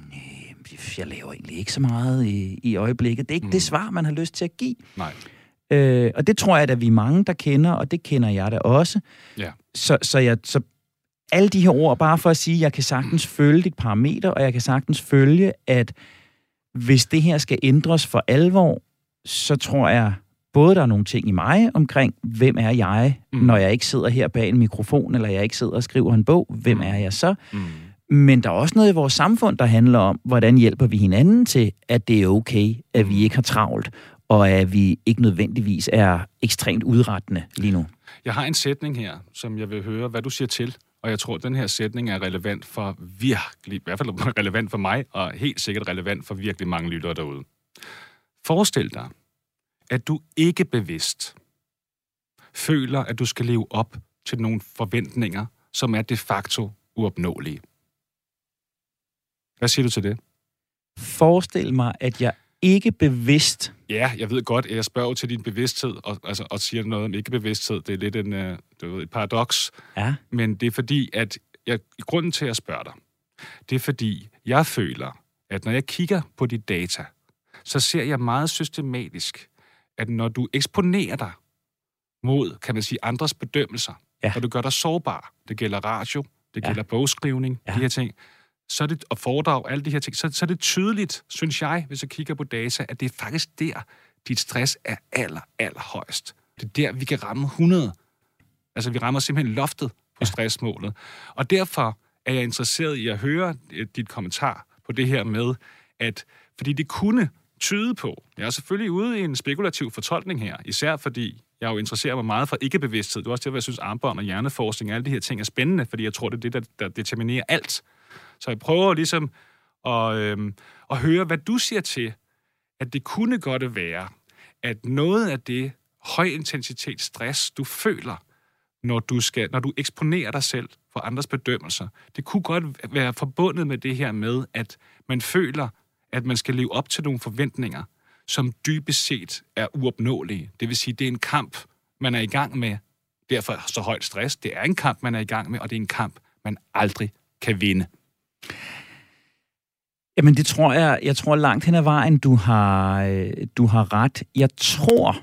jeg laver egentlig ikke så meget i, i øjeblikket. Det er ikke mm. det svar, man har lyst til at give. Nej. Øh, og det tror jeg, at vi er mange, der kender, og det kender jeg da også. Ja. Så, så, jeg, så alle de her ord, bare for at sige, at jeg kan sagtens følge dit parameter, og jeg kan sagtens følge, at hvis det her skal ændres for alvor, så tror jeg, både der er nogle ting i mig omkring, hvem er jeg, mm. når jeg ikke sidder her bag en mikrofon, eller jeg ikke sidder og skriver en bog, hvem mm. er jeg så? Mm. Men der er også noget i vores samfund, der handler om, hvordan hjælper vi hinanden til, at det er okay, at vi ikke har travlt, og at vi ikke nødvendigvis er ekstremt udrettende lige nu. Jeg har en sætning her, som jeg vil høre, hvad du siger til. Og jeg tror, at den her sætning er relevant for virkelig, i hvert fald relevant for mig, og helt sikkert relevant for virkelig mange lyttere derude. Forestil dig, at du ikke bevidst føler, at du skal leve op til nogle forventninger, som er de facto uopnåelige. Hvad siger du til det? Forestil mig, at jeg ikke bevidst... Ja, jeg ved godt, at jeg spørger til din bevidsthed, og, altså, og siger noget om ikke bevidsthed. Det er lidt en, uh, det er et paradoks. Ja. Men det er fordi, at jeg, grunden til at spørge dig, det er fordi, jeg føler, at når jeg kigger på dit data, så ser jeg meget systematisk, at når du eksponerer dig mod, kan man sige, andres bedømmelser, ja. når du gør dig sårbar, det gælder radio, det gælder ja. bogskrivning, ja. de her ting, så er det, og foredrag, alle de her ting, så, så er det tydeligt, synes jeg, hvis jeg kigger på data, at det er faktisk der, dit stress er aller, aller højst. Det er der, vi kan ramme 100. Altså, vi rammer simpelthen loftet på stressmålet. Og derfor er jeg interesseret i at høre øh, dit kommentar på det her med, at fordi det kunne tyde på, jeg er selvfølgelig ude i en spekulativ fortolkning her, især fordi jeg jo interesserer mig meget for ikke-bevidsthed. Det er også det, jeg synes, armbånd og hjerneforskning og alle de her ting er spændende, fordi jeg tror, det er det, der, der determinerer alt. Så jeg prøver ligesom at, øhm, at høre, hvad du siger til, at det kunne godt være, at noget af det højintensitetsstress, du føler, når du, skal, når du eksponerer dig selv for andres bedømmelser. Det kunne godt være forbundet med det her med, at man føler, at man skal leve op til nogle forventninger, som dybest set er uopnåelige. Det vil sige, det er en kamp, man er i gang med. Derfor så højt stress. Det er en kamp, man er i gang med, og det er en kamp, man aldrig kan vinde. Jamen det tror jeg, jeg tror langt hen ad vejen, du har, øh, du har ret. Jeg tror,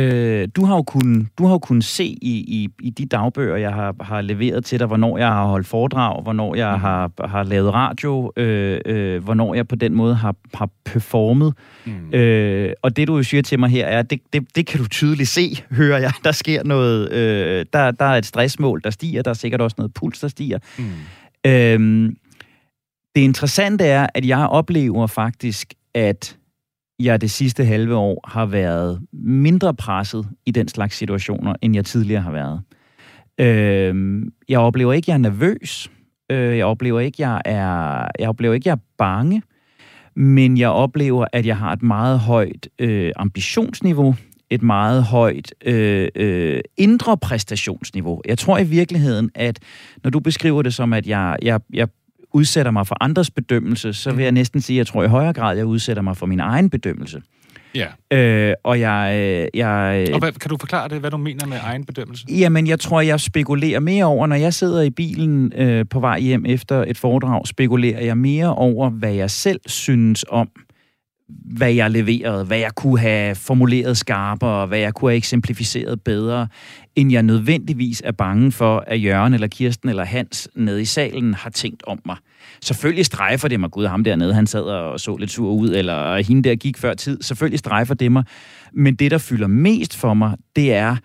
øh, du har jo kunnet, du har jo kunnet se i, i, i de dagbøger, jeg har, har leveret til dig, hvornår jeg har holdt foredrag, hvornår jeg mm. har, har lavet radio, øh, øh, hvornår jeg på den måde har, har performet. Mm. Øh, og det du jo siger til mig her er, det, det, det kan du tydeligt se, hører jeg. Der sker noget, øh, der, der er et stressmål, der stiger, der er sikkert også noget puls, der stiger. Mm. Øh, det interessante er, at jeg oplever faktisk, at jeg det sidste halve år har været mindre presset i den slags situationer, end jeg tidligere har været. Øh, jeg oplever ikke, at jeg er nervøs. Øh, jeg oplever ikke, at jeg er, jeg oplever ikke, at jeg er bange. Men jeg oplever, at jeg har et meget højt øh, ambitionsniveau, et meget højt øh, øh, indre præstationsniveau. Jeg tror i virkeligheden, at når du beskriver det som, at jeg, jeg, jeg udsætter mig for andres bedømmelse, så vil jeg mhm. næsten sige, at jeg tror i højere grad, jeg udsætter mig for min egen bedømmelse. Ja. Øh, og jeg... Øh, jeg og hvad, kan du forklare det, hvad du mener med egen bedømmelse? Jamen, jeg tror, jeg spekulerer mere over, når jeg sidder i bilen øh, på vej hjem efter et foredrag, spekulerer jeg mere over, hvad jeg selv synes om hvad jeg leverede, hvad jeg kunne have formuleret skarpere, hvad jeg kunne have eksemplificeret bedre, end jeg nødvendigvis er bange for, at Jørgen eller Kirsten eller Hans nede i salen har tænkt om mig. Selvfølgelig strejfer det mig, gud, ham dernede, han sad og så lidt sur ud, eller hende der gik før tid. Selvfølgelig strejfer det mig. Men det, der fylder mest for mig, det er,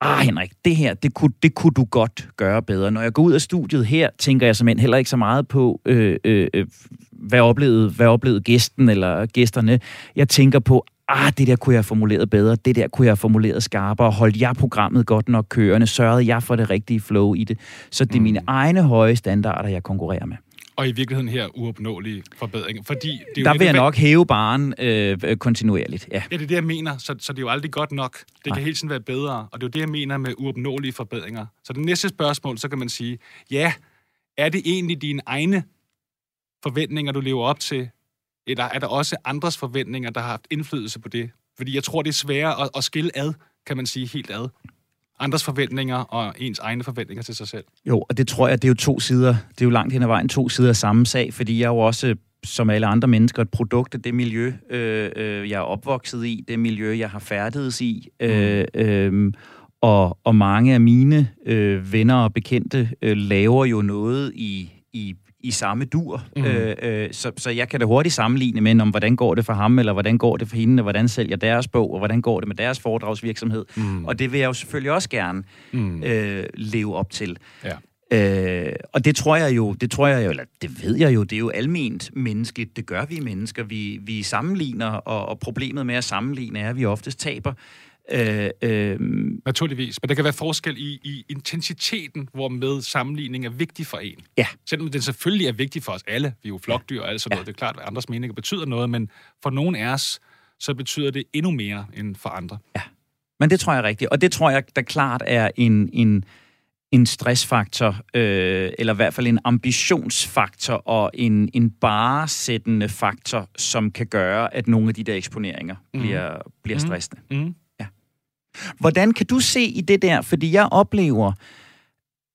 ah Henrik, det her, det kunne, det kunne du godt gøre bedre. Når jeg går ud af studiet her, tænker jeg simpelthen heller ikke så meget på, øh, øh, øh hvad oplevede, hvad oplevede gæsten eller gæsterne. Jeg tænker på, ah, det der kunne jeg have formuleret bedre, det der kunne jeg have formuleret skarpere, holdt jeg programmet godt nok kørende, sørgede jeg for det rigtige flow i det. Så det er mine mm. egne høje standarder, jeg konkurrerer med. Og i virkeligheden her uopnåelige forbedringer. Fordi det er Der vil jeg nok hæve baren øh, kontinuerligt, ja. Ja, det er det, jeg mener. Så, så det er jo aldrig godt nok. Det Nej. kan hele tiden være bedre. Og det er jo det, jeg mener med uopnåelige forbedringer. Så det næste spørgsmål, så kan man sige, ja, er det egentlig dine egne forventninger, du lever op til? Eller er der også andres forventninger, der har haft indflydelse på det? Fordi jeg tror, det er sværere at, at skille ad, kan man sige, helt ad. Andres forventninger og ens egne forventninger til sig selv. Jo, og det tror jeg, det er jo to sider. Det er jo langt hen ad vejen to sider af samme sag, fordi jeg er jo også som alle andre mennesker, et produkt af det miljø, øh, øh, jeg er opvokset i, det miljø, jeg har færdedes i. Øh, øh, og, og mange af mine øh, venner og bekendte øh, laver jo noget i, i i samme dur. Mm. Øh, øh, så, så jeg kan da hurtigt sammenligne med, om hvordan går det for ham, eller hvordan går det for hende, og hvordan sælger deres bog, og hvordan går det med deres foredragsvirksomhed. Mm. Og det vil jeg jo selvfølgelig også gerne mm. øh, leve op til. Ja. Øh, og det tror jeg jo, det tror jeg jo, eller det ved jeg jo, det er jo alment menneskeligt. Det gør vi mennesker. Vi, vi sammenligner, og, og problemet med at sammenligne er, at vi oftest taber. Øh, øh, Naturligvis, men der kan være forskel i, i intensiteten, hvor med sammenligning er vigtig for en. Ja. Selvom den selvfølgelig er vigtig for os alle, vi er jo flokdyr og alt sådan ja. noget, det er klart, at andres meninger betyder noget, men for nogen af os, så betyder det endnu mere end for andre. Ja, men det tror jeg er rigtigt, og det tror jeg da klart er en, en, en stressfaktor, øh, eller i hvert fald en ambitionsfaktor og en, en baresættende faktor, som kan gøre, at nogle af de der eksponeringer mm. bliver, bliver mm. stressende. Mm. Hvordan kan du se i det der? Fordi jeg oplever,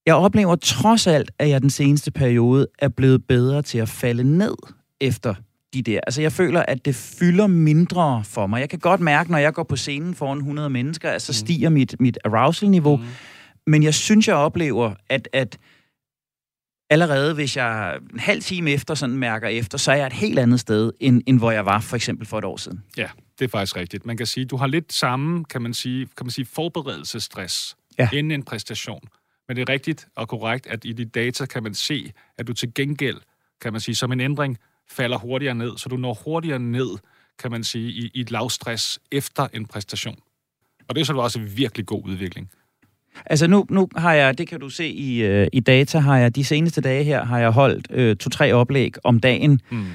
jeg oplever trods alt, at jeg den seneste periode er blevet bedre til at falde ned efter de der. Altså jeg føler, at det fylder mindre for mig. Jeg kan godt mærke, når jeg går på scenen foran 100 mennesker, at så mm. stiger mit, mit arousal-niveau. Mm. Men jeg synes, jeg oplever, at, at allerede hvis jeg en halv time efter sådan mærker efter, så er jeg et helt andet sted, end, end hvor jeg var for eksempel for et år siden. Ja, det er faktisk rigtigt. Man kan sige, du har lidt samme, kan man sige, kan man sige forberedelsesstress ja. inden en præstation. Men det er rigtigt og korrekt, at i de data kan man se, at du til gengæld, kan man sige, som en ændring, falder hurtigere ned, så du når hurtigere ned, kan man sige, i, i et lavstress efter en præstation. Og det er så også en virkelig god udvikling. Altså nu, nu har jeg, det kan du se i, øh, i data, har jeg de seneste dage her, har jeg holdt øh, to-tre oplæg om dagen. Mm.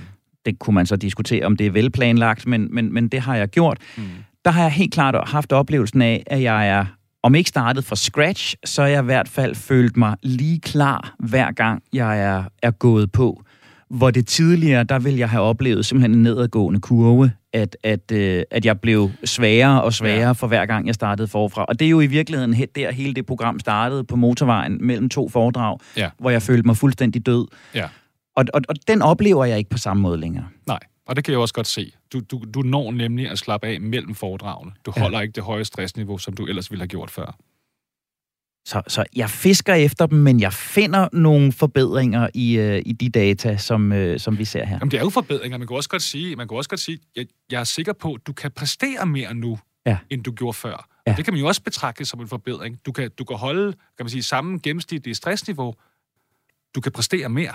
Det kunne man så diskutere, om det er velplanlagt, men, men, men det har jeg gjort. Mm. Der har jeg helt klart haft oplevelsen af, at jeg er om ikke startet fra scratch, så har jeg i hvert fald følt mig lige klar, hver gang jeg er, er gået på. Hvor det tidligere, der ville jeg have oplevet simpelthen en nedadgående kurve, at, at, øh, at jeg blev sværere og sværere ja. for hver gang, jeg startede forfra. Og det er jo i virkeligheden he- der, hele det program startede på motorvejen mellem to foredrag, Ja. hvor jeg følte mig fuldstændig død. Ja. Og, og, og den oplever jeg ikke på samme måde længere. Nej, og det kan jeg også godt se. Du, du, du når nemlig at slappe af mellem foredragene. Du Ja. holder ikke det høje stressniveau, som du ellers ville have gjort før. Så, så jeg fisker efter dem, men jeg finder nogle forbedringer i, øh, i de data, som, øh, som vi ser her. Jamen, det er jo forbedringer. Man kan også godt sige, man kan også godt sige jeg, jeg er sikker på, at du kan præstere mere nu, Ja. end du gjorde før. Ja. Ja. Det kan man jo også betragte som en forbedring. Du kan, du kan holde kan man sige, samme gennemsnitlige stressniveau. Du kan præstere mere.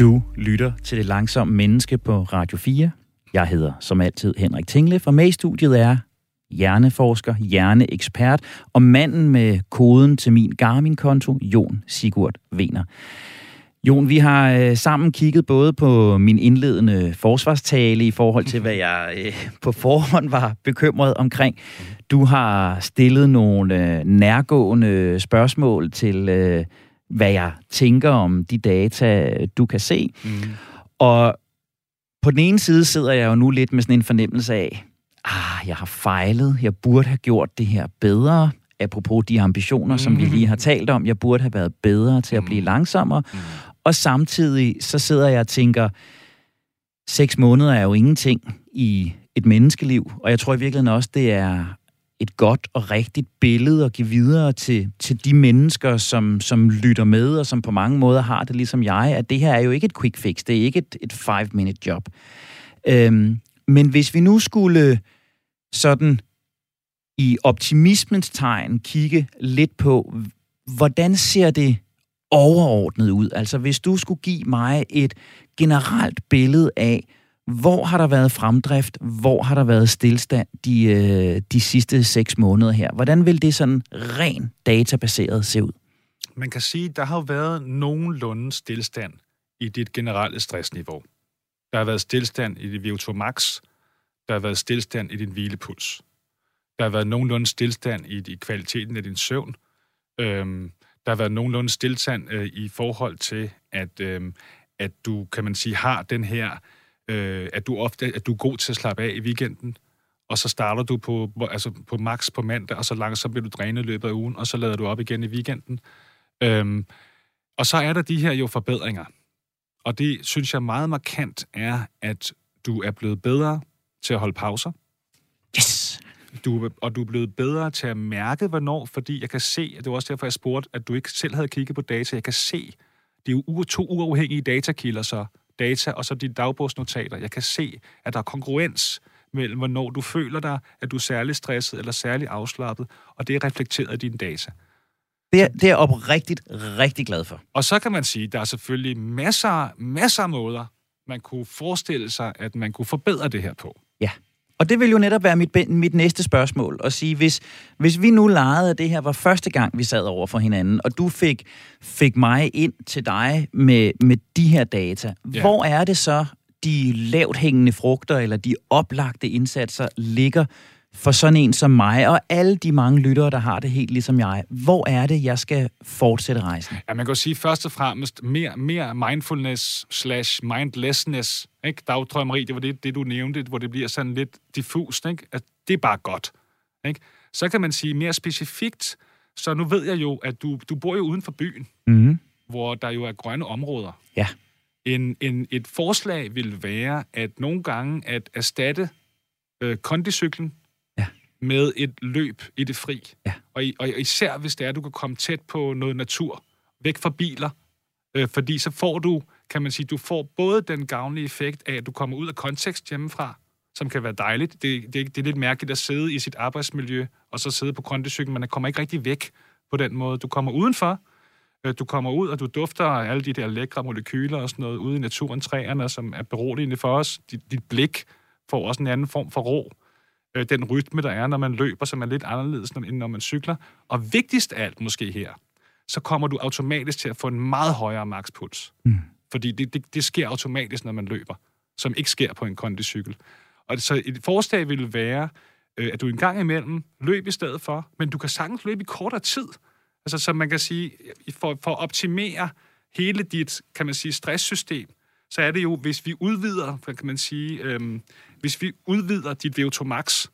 Du lytter til Det Langsomme Menneske på Radio 4. Jeg hedder som altid Henrik Tingle, og med i studiet er hjerneforsker, hjerneekspert og manden med koden til min Garmin-konto, Jon Sigurd Vener. Jon, vi har øh, sammen kigget både på min indledende forsvarstale i forhold til, hvad jeg øh, på forhånd var bekymret omkring. Du har stillet nogle øh, nærgående spørgsmål til, øh, hvad jeg tænker om de data, du kan se. Mm. Og på den ene side sidder jeg jo nu lidt med sådan en fornemmelse af, ah, jeg har fejlet, jeg burde have gjort det her bedre. Apropos de ambitioner, som vi lige har talt om, jeg burde have været bedre til at blive langsommere. Mm. Og samtidig så sidder jeg og tænker, seks måneder er jo ingenting i et menneskeliv, og jeg tror i virkeligheden også, det er et godt og rigtigt billede at give videre til, til de mennesker, som, som lytter med, og som på mange måder har det ligesom jeg, at det her er jo ikke et quick fix, det er ikke et, et five-minute job. Øhm, men hvis vi nu skulle sådan i optimismens tegn kigge lidt på, hvordan ser det overordnet ud? Altså hvis du skulle give mig et generelt billede af, hvor har der været fremdrift, hvor har der været stillstand de, øh, de sidste seks måneder her? Hvordan vil det sådan ren databaseret se ud? Man kan sige, der har jo været nogenlunde stillstand i dit generelle stressniveau. Der har været stillstand i dit VO2 max. Der har været stillstand i din hvilepuls. Der har været nogenlunde stillstand i, i kvaliteten af din søvn. Øhm, der har været nogenlunde stillstand øh, i forhold til, at, øhm, at du, kan man sige, har den her, øh, at du ofte at du er god til at slappe af i weekenden, og så starter du på, altså på max på mandag, og så langsomt bliver du drænet i løbet af ugen, og så lader du op igen i weekenden. Øhm, og så er der de her jo forbedringer. Og det synes jeg meget markant er, at du er blevet bedre til at holde pauser. Yes! Du, og du er blevet bedre til at mærke, hvornår, fordi jeg kan se, at det var også derfor, jeg spurgte, at du ikke selv havde kigget på data. Jeg kan se, det er jo to uafhængige datakilder, så data og så dine dagbogsnotater. Jeg kan se, at der er kongruens mellem, hvornår du føler dig, at du er særlig stresset eller særlig afslappet, og det er reflekteret i dine data. Det er, det er jeg oprigtigt rigtig glad for. Og så kan man sige, at der er selvfølgelig masser, masser af måder, man kunne forestille sig, at man kunne forbedre det her på. Ja. Og det vil jo netop være mit, mit næste spørgsmål, at sige, hvis, hvis vi nu legede, at det her var første gang, vi sad over for hinanden, og du fik, fik mig ind til dig med, med de her data. Ja. hvor er det så, de lavt hængende frugter, eller de oplagte indsatser, ligger for sådan en som mig, og alle de mange lyttere, der har det helt ligesom jeg. Hvor er det, jeg skal fortsætte rejsen? Ja, man kan jo sige først og fremmest mere, mere mindfulness slash mindlessness. Ikke? Dagdrømmeri, det var det, det, du nævnte, hvor det bliver sådan lidt diffust. Ikke? At det er bare godt. Ikke? Så kan man sige mere specifikt, så nu ved jeg jo, at du, du bor jo uden for byen, Mm-hmm. hvor der jo er grønne områder. Ja. En, en, et forslag vil være, at nogle gange at erstatte øh, kondicyklen. Med et løb i det fri. Ja. Og, og især hvis det er, at du kan komme tæt på noget natur, væk fra biler, øh, fordi så får du, kan man sige, du får både den gavnlige effekt af, at du kommer ud af kontekst hjemmefra, som kan være dejligt. Det, det, det er lidt mærkeligt at sidde i sit arbejdsmiljø, og så sidde på men man kommer ikke rigtig væk på den måde. Du kommer udenfor, Øh, Du kommer ud, og du dufter alle de der lækre molekyler og sådan noget ude i naturen, træerne, som er beroligende for os. Dit, dit blik får også en anden form for ro. Øh, Den rytme, der er, når man løber, som er lidt anderledes, end når man cykler. Og vigtigst af alt måske her, så kommer du automatisk til at få en meget højere makspuls. Mm. Fordi det, det, det sker automatisk, når man løber, som ikke sker på en kondicykel. Og så et forslag ville være, øh, at du en gang imellem løb i stedet for, men du kan sagtens løbe i kortere tid. Altså, så man kan sige, for, for at optimere hele dit, kan man sige, stresssystem, så er det jo, hvis vi udvider, kan man sige, øhm, hvis vi udvider dit VO2 max,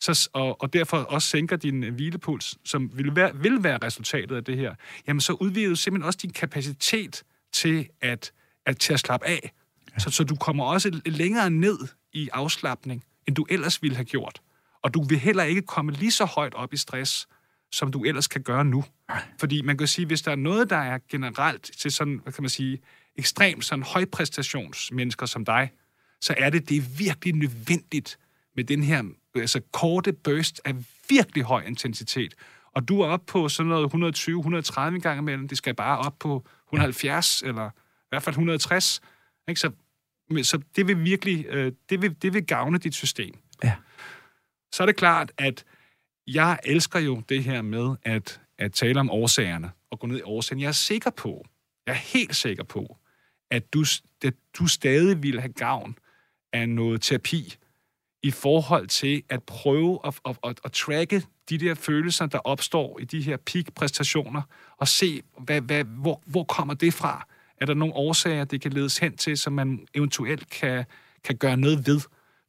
så, og, og derfor også sænker din øh, hvilepuls, som vil være, vil være resultatet af det her, jamen så udvider du simpelthen også din kapacitet til at, at, til at slappe af. Ja. Så, så du kommer også længere ned i afslappning, end du ellers ville have gjort. Og du vil heller ikke komme lige så højt op i stress, som du ellers kan gøre nu. Fordi man kan sige, hvis der er noget, der er generelt til sådan, hvad kan man sige, ekstremt sådan højpræstationsmennesker som dig, så er det, det er virkelig nødvendigt med den her altså korte burst af virkelig høj intensitet. Og du er oppe på sådan noget 120-130 gange imellem. Det skal bare op på 170, ja. eller i hvert fald 160. Ikke? Så, så det vil virkelig øh, det vil, det vil gavne dit system. Ja. Så er det klart, at jeg elsker jo det her med at, at tale om årsagerne og gå ned i årsagen. Jeg er sikker på, jeg er helt sikker på, at du, at du stadig vil have gavn af noget terapi i forhold til at prøve at, at, at, at tracke de der følelser, der opstår i de her peak-præstationer, og se, hvad, hvad, hvor, hvor kommer det fra? Er der nogle årsager, det kan ledes hen til, som man eventuelt kan, kan gøre noget ved?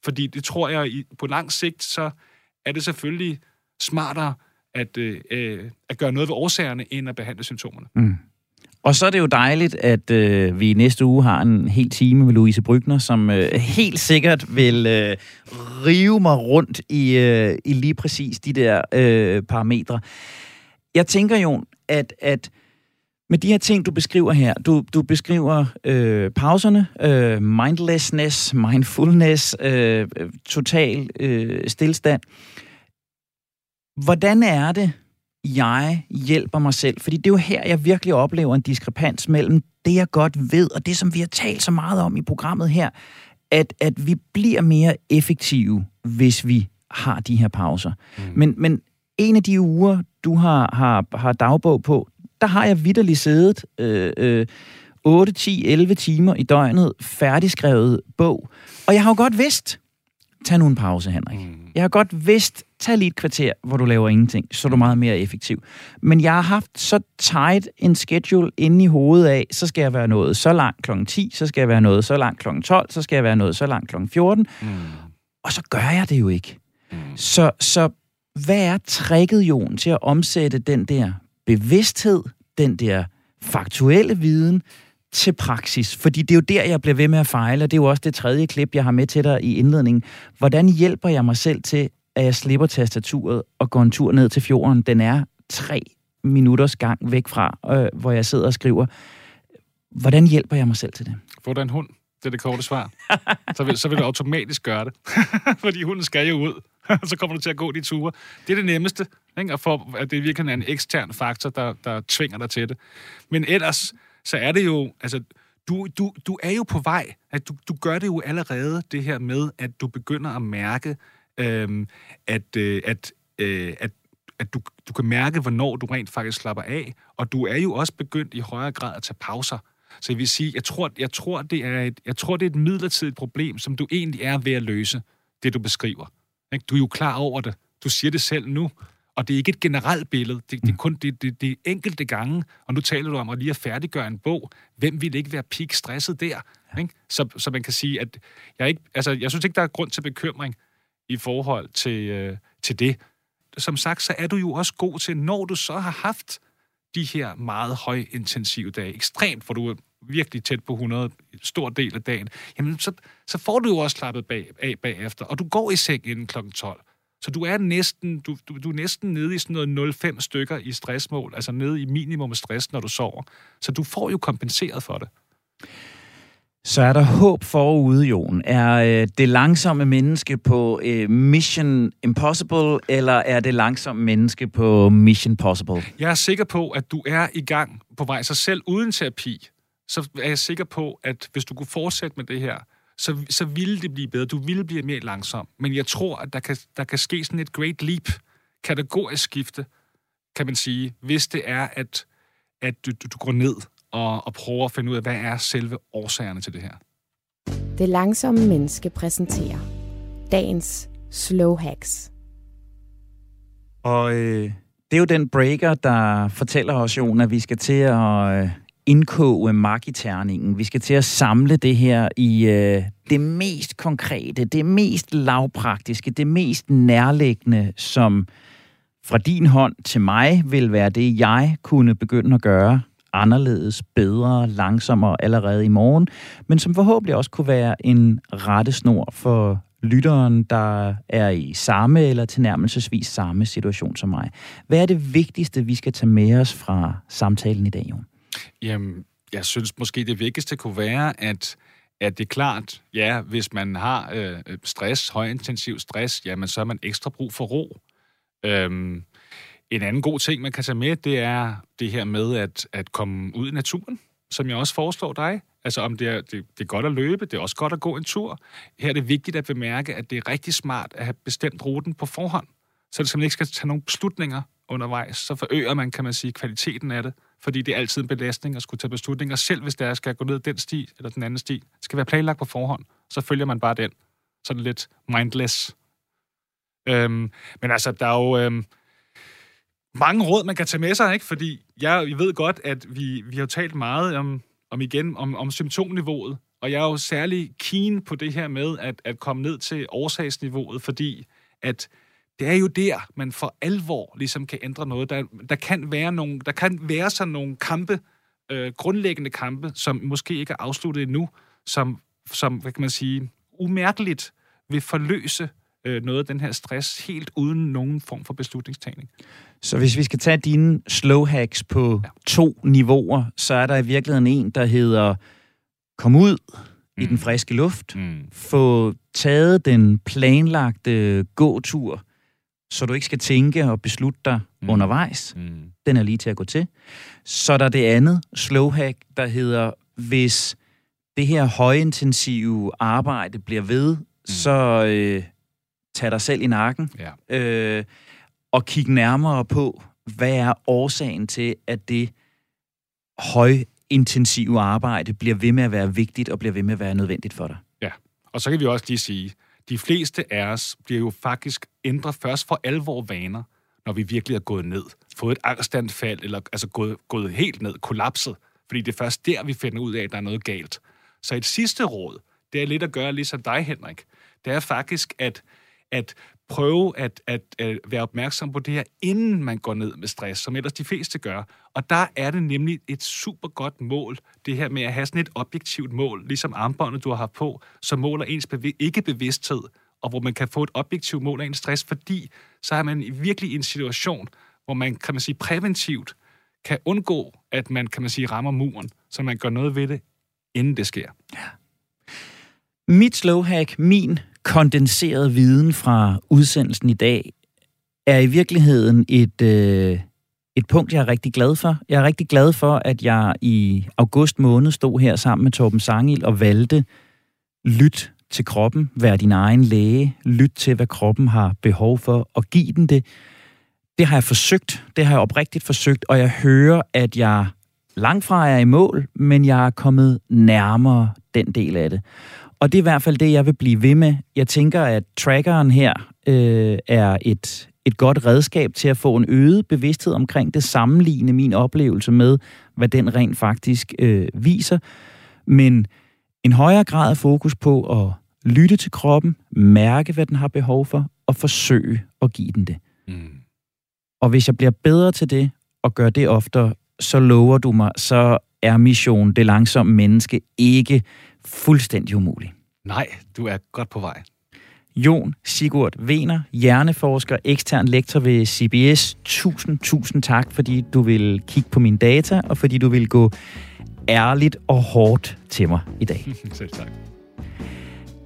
Fordi det tror jeg, på lang sigt, så er det selvfølgelig smartere at, øh, øh, at gøre noget ved årsagerne, end at behandle symptomerne. Mm. Og så er det jo dejligt, at øh, vi næste uge har en hel time med Louise Brygner, som øh, helt sikkert vil øh, rive mig rundt i, øh, i lige præcis de der øh, parametre. Jeg tænker jo, at, at med de her ting, du beskriver her, du, du beskriver øh, pauserne, øh, mindlessness, mindfulness, øh, total øh, stillstand. Hvordan er det, jeg hjælper mig selv? Fordi det er jo her, jeg virkelig oplever en diskrepans mellem det, jeg godt ved, og det, som vi har talt så meget om i programmet her, at, at vi bliver mere effektive, hvis vi har de her pauser. Mm. Men, men en af de uger, du har, har, har dagbog på, der har jeg vidderligt siddet øh, øh, 8, 10, 11 timer i døgnet, færdigskrevet bog. Og jeg har jo godt vidst, tag nu en pause, Henrik. Mm. Jeg har godt vidst, tag lige et kvarter, hvor du laver ingenting, så er du meget mere effektiv. Men jeg har haft så tight en schedule inde i hovedet af, så skal jeg være noget så langt kl. 10, så skal jeg være noget så langt kl. 12, så skal jeg være noget så langt kl. 14. Mm. Og så gør jeg det jo ikke. Mm. Så, så hvad er tricket, Jon, til at omsætte den der bevidsthed, den der faktuelle viden, til praksis? Fordi det er jo der, jeg bliver ved med at fejle, og det er jo også det tredje klip, jeg har med til dig i indledningen. Hvordan hjælper jeg mig selv til, at jeg slipper tastaturet og går en tur ned til fjorden? Den er tre minutters gang væk fra, øh, hvor jeg sidder og skriver. Hvordan hjælper jeg mig selv til det? Få dig en hund. Det er det korte svar. så, vil, så vil du automatisk gøre det. Fordi hunden skal jo ud. så kommer du til at gå de ture. Det er det nemmeste. Ikke? Og for, at det virkelig er en ekstern faktor, der, der tvinger dig til det. Men ellers, så er det jo, altså, du, du, du er jo på vej. At du, du gør det jo allerede, det her med, at du begynder at mærke, øhm, at, øh, at, øh, at at du, du kan mærke, hvornår du rent faktisk slapper af, og du er jo også begyndt i højere grad at tage pauser. Så jeg vil sige, jeg tror, jeg tror, det, er et, jeg tror det er et midlertidigt problem, som du egentlig er ved at løse, det du beskriver. Du er jo klar over det. Du siger det selv nu. Og det er ikke et generelt billede. Det, det er kun det, det, det er enkelte gange. Og nu taler du om at lige at færdiggøre en bog. Hvem vil ikke være peak stresset der? Ikke? Så, så man kan sige, at jeg, ikke, altså, jeg synes ikke, der er grund til bekymring i forhold til, øh, til det. Som sagt, så er du jo også god til, når du så har haft de her meget højintensive dage, ekstremt, hvor du er virkelig tæt på 100, stor del af dagen, jamen så, så får du jo også slappet bag, af bagefter, og du går i seng inden kl. 12. Så du er næsten, du, du, du er næsten nede i sådan noget 0,5 stykker i stressmål, altså nede i minimum stress, når du sover. Så du får jo kompenseret for det. Så er der håb forude, Jon. Er øh, det langsomme menneske på øh, Mission Impossible, eller er det langsomme menneske på Mission Possible? Jeg er sikker på, at du er i gang på vej sig selv uden terapi. Så er jeg sikker på, at hvis du kunne fortsætte med det her, så, så ville det blive bedre. Du ville blive mere langsom. Men jeg tror, at der kan, der kan ske sådan et great leap, kategorisk skifte, kan man sige, hvis det er, at, at du, du går ned og, og prøver at finde ud af, hvad er selve årsagerne til det her. Det langsomme menneske præsenterer dagens slow hacks. Og øh, det er jo den breaker, der fortæller os, Jon, at vi skal til at øh, indkoge magiterningen. Vi skal til at samle det her i øh, det mest konkrete, det mest lavpraktiske, det mest nærliggende, som fra din hånd til mig vil være det, jeg kunne begynde at gøre anderledes, bedre, langsommere allerede i morgen, men som forhåbentlig også kunne være en rettesnor for lytteren, der er i samme eller tilnærmelsesvis samme situation som mig. Hvad er det vigtigste, vi skal tage med os fra samtalen i dag, Jon? Jamen, jeg synes måske det vigtigste kunne være, at, at det er klart, ja, hvis man har øh, stress, højintensiv stress, jamen så har man ekstra brug for ro. Øhm, en anden god ting, man kan tage med, det er det her med at, at komme ud i naturen, som jeg også foreslår dig. Altså om det er, det, det er godt at løbe, det er også godt at gå en tur. Her er det vigtigt at bemærke, at det er rigtig smart at have bestemt ruten på forhånd, så det ikke skal tage nogle beslutninger undervejs. Så forøger man, kan man sige, kvaliteten af det, fordi det er altid en belastning at skulle tage beslutninger, selv hvis der skal gå ned den sti eller den anden sti. Det skal være planlagt på forhånd, så følger man bare den. Så lidt mindless. Øhm, men altså, der er jo... Øhm, mange råd, man kan tage med sig, ikke? Fordi jeg, jeg ved godt, at vi, vi har talt meget om, om igen, om, om symptomniveauet, og jeg er jo særlig keen på det her med at, at komme ned til årsagsniveauet, fordi at det er jo der, man for alvor ligesom kan ændre noget. Der, der, kan, være nogle, der kan være sådan nogle kampe, øh, grundlæggende kampe, som måske ikke er afsluttet endnu, som, som hvad kan man sige, umærkeligt vil forløse øh, noget af den her stress helt uden nogen form for beslutningstagning. Så hvis vi skal tage dine slow hacks på ja. to niveauer, så er der i virkeligheden en, der hedder kom ud mm. i den friske luft, mm. få taget den planlagte gåtur, så du ikke skal tænke og beslutte dig mm. undervejs. Mm. Den er lige til at gå til. Så er der det andet slow hack, der hedder, hvis det her højintensive arbejde bliver ved, mm. så øh, tag dig selv i nakken. Ja. Øh, og kigge nærmere på, hvad er årsagen til, at det højintensive arbejde bliver ved med at være vigtigt og bliver ved med at være nødvendigt for dig. Ja, og så kan vi også lige sige, de fleste af os bliver jo faktisk ændret først for alvor vaner, når vi virkelig er gået ned, fået et angstanfald, eller altså gået, gået helt ned, kollapset, fordi det er først der, vi finder ud af, at der er noget galt. Så et sidste råd, det er lidt at gøre ligesom dig, Henrik. Det er faktisk at, at prøve at, at, at være opmærksom på det her, inden man går ned med stress, som ellers de fleste gør. Og der er det nemlig et super godt mål, det her med at have sådan et objektivt mål, ligesom armbåndet, du har haft på, som måler ens bev- ikke-bevidsthed, og hvor man kan få et objektivt mål af en stress, fordi så er man virkelig i en situation, hvor man, kan man sige, præventivt kan undgå, at man, kan man sige, rammer muren, så man gør noget ved det, inden det sker. Ja. Mit slow hack, min kondenseret viden fra udsendelsen i dag er i virkeligheden et, øh, et punkt, jeg er rigtig glad for. Jeg er rigtig glad for, at jeg i august måned stod her sammen med Torben Sangil og valgte lyt til kroppen, vær din egen læge, lyt til, hvad kroppen har behov for, og giv den det. Det har jeg forsøgt, det har jeg oprigtigt forsøgt, og jeg hører, at jeg langt fra er i mål, men jeg er kommet nærmere den del af det. Og det er i hvert fald det, jeg vil blive ved med. Jeg tænker, at trackeren her øh, er et, et godt redskab til at få en øget bevidsthed omkring det, sammenligne min oplevelse med, hvad den rent faktisk øh, viser. Men en højere grad af fokus på at lytte til kroppen, mærke, hvad den har behov for, og forsøge at give den det. Mm. Og hvis jeg bliver bedre til det, og gør det oftere, så lover du mig, så er mission det langsomme menneske ikke fuldstændig umulig. Nej, du er godt på vej. Jon Sigurd Vener, hjerneforsker, ekstern lektor ved CBS. Tusind, tusind tak, fordi du vil kigge på mine data, og fordi du vil gå ærligt og hårdt til mig i dag. Selv tak.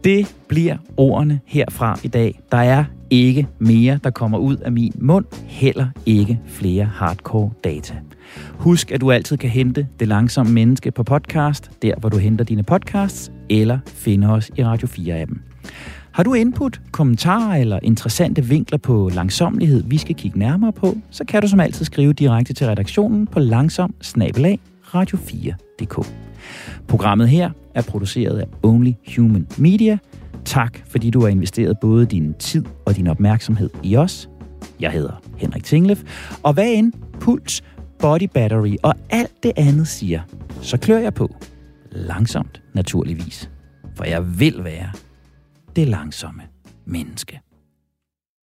Det bliver ordene herfra i dag. Der er ikke mere, der kommer ud af min mund. Heller ikke flere hardcore data. Husk, at du altid kan hente Det Langsomme Menneske på podcast, der hvor du henter dine podcasts, eller finder os i Radio 4-appen. Har du input, kommentarer eller interessante vinkler på langsomlighed, vi skal kigge nærmere på, så kan du som altid skrive direkte til redaktionen på langsom radio4.dk. Programmet her er produceret af Only Human Media. Tak, fordi du har investeret både din tid og din opmærksomhed i os. Jeg hedder Henrik Tinglef, og hvad end Puls, Body Battery og alt det andet siger, så klør jeg på. Langsomt, naturligvis. For jeg vil være det langsomme menneske.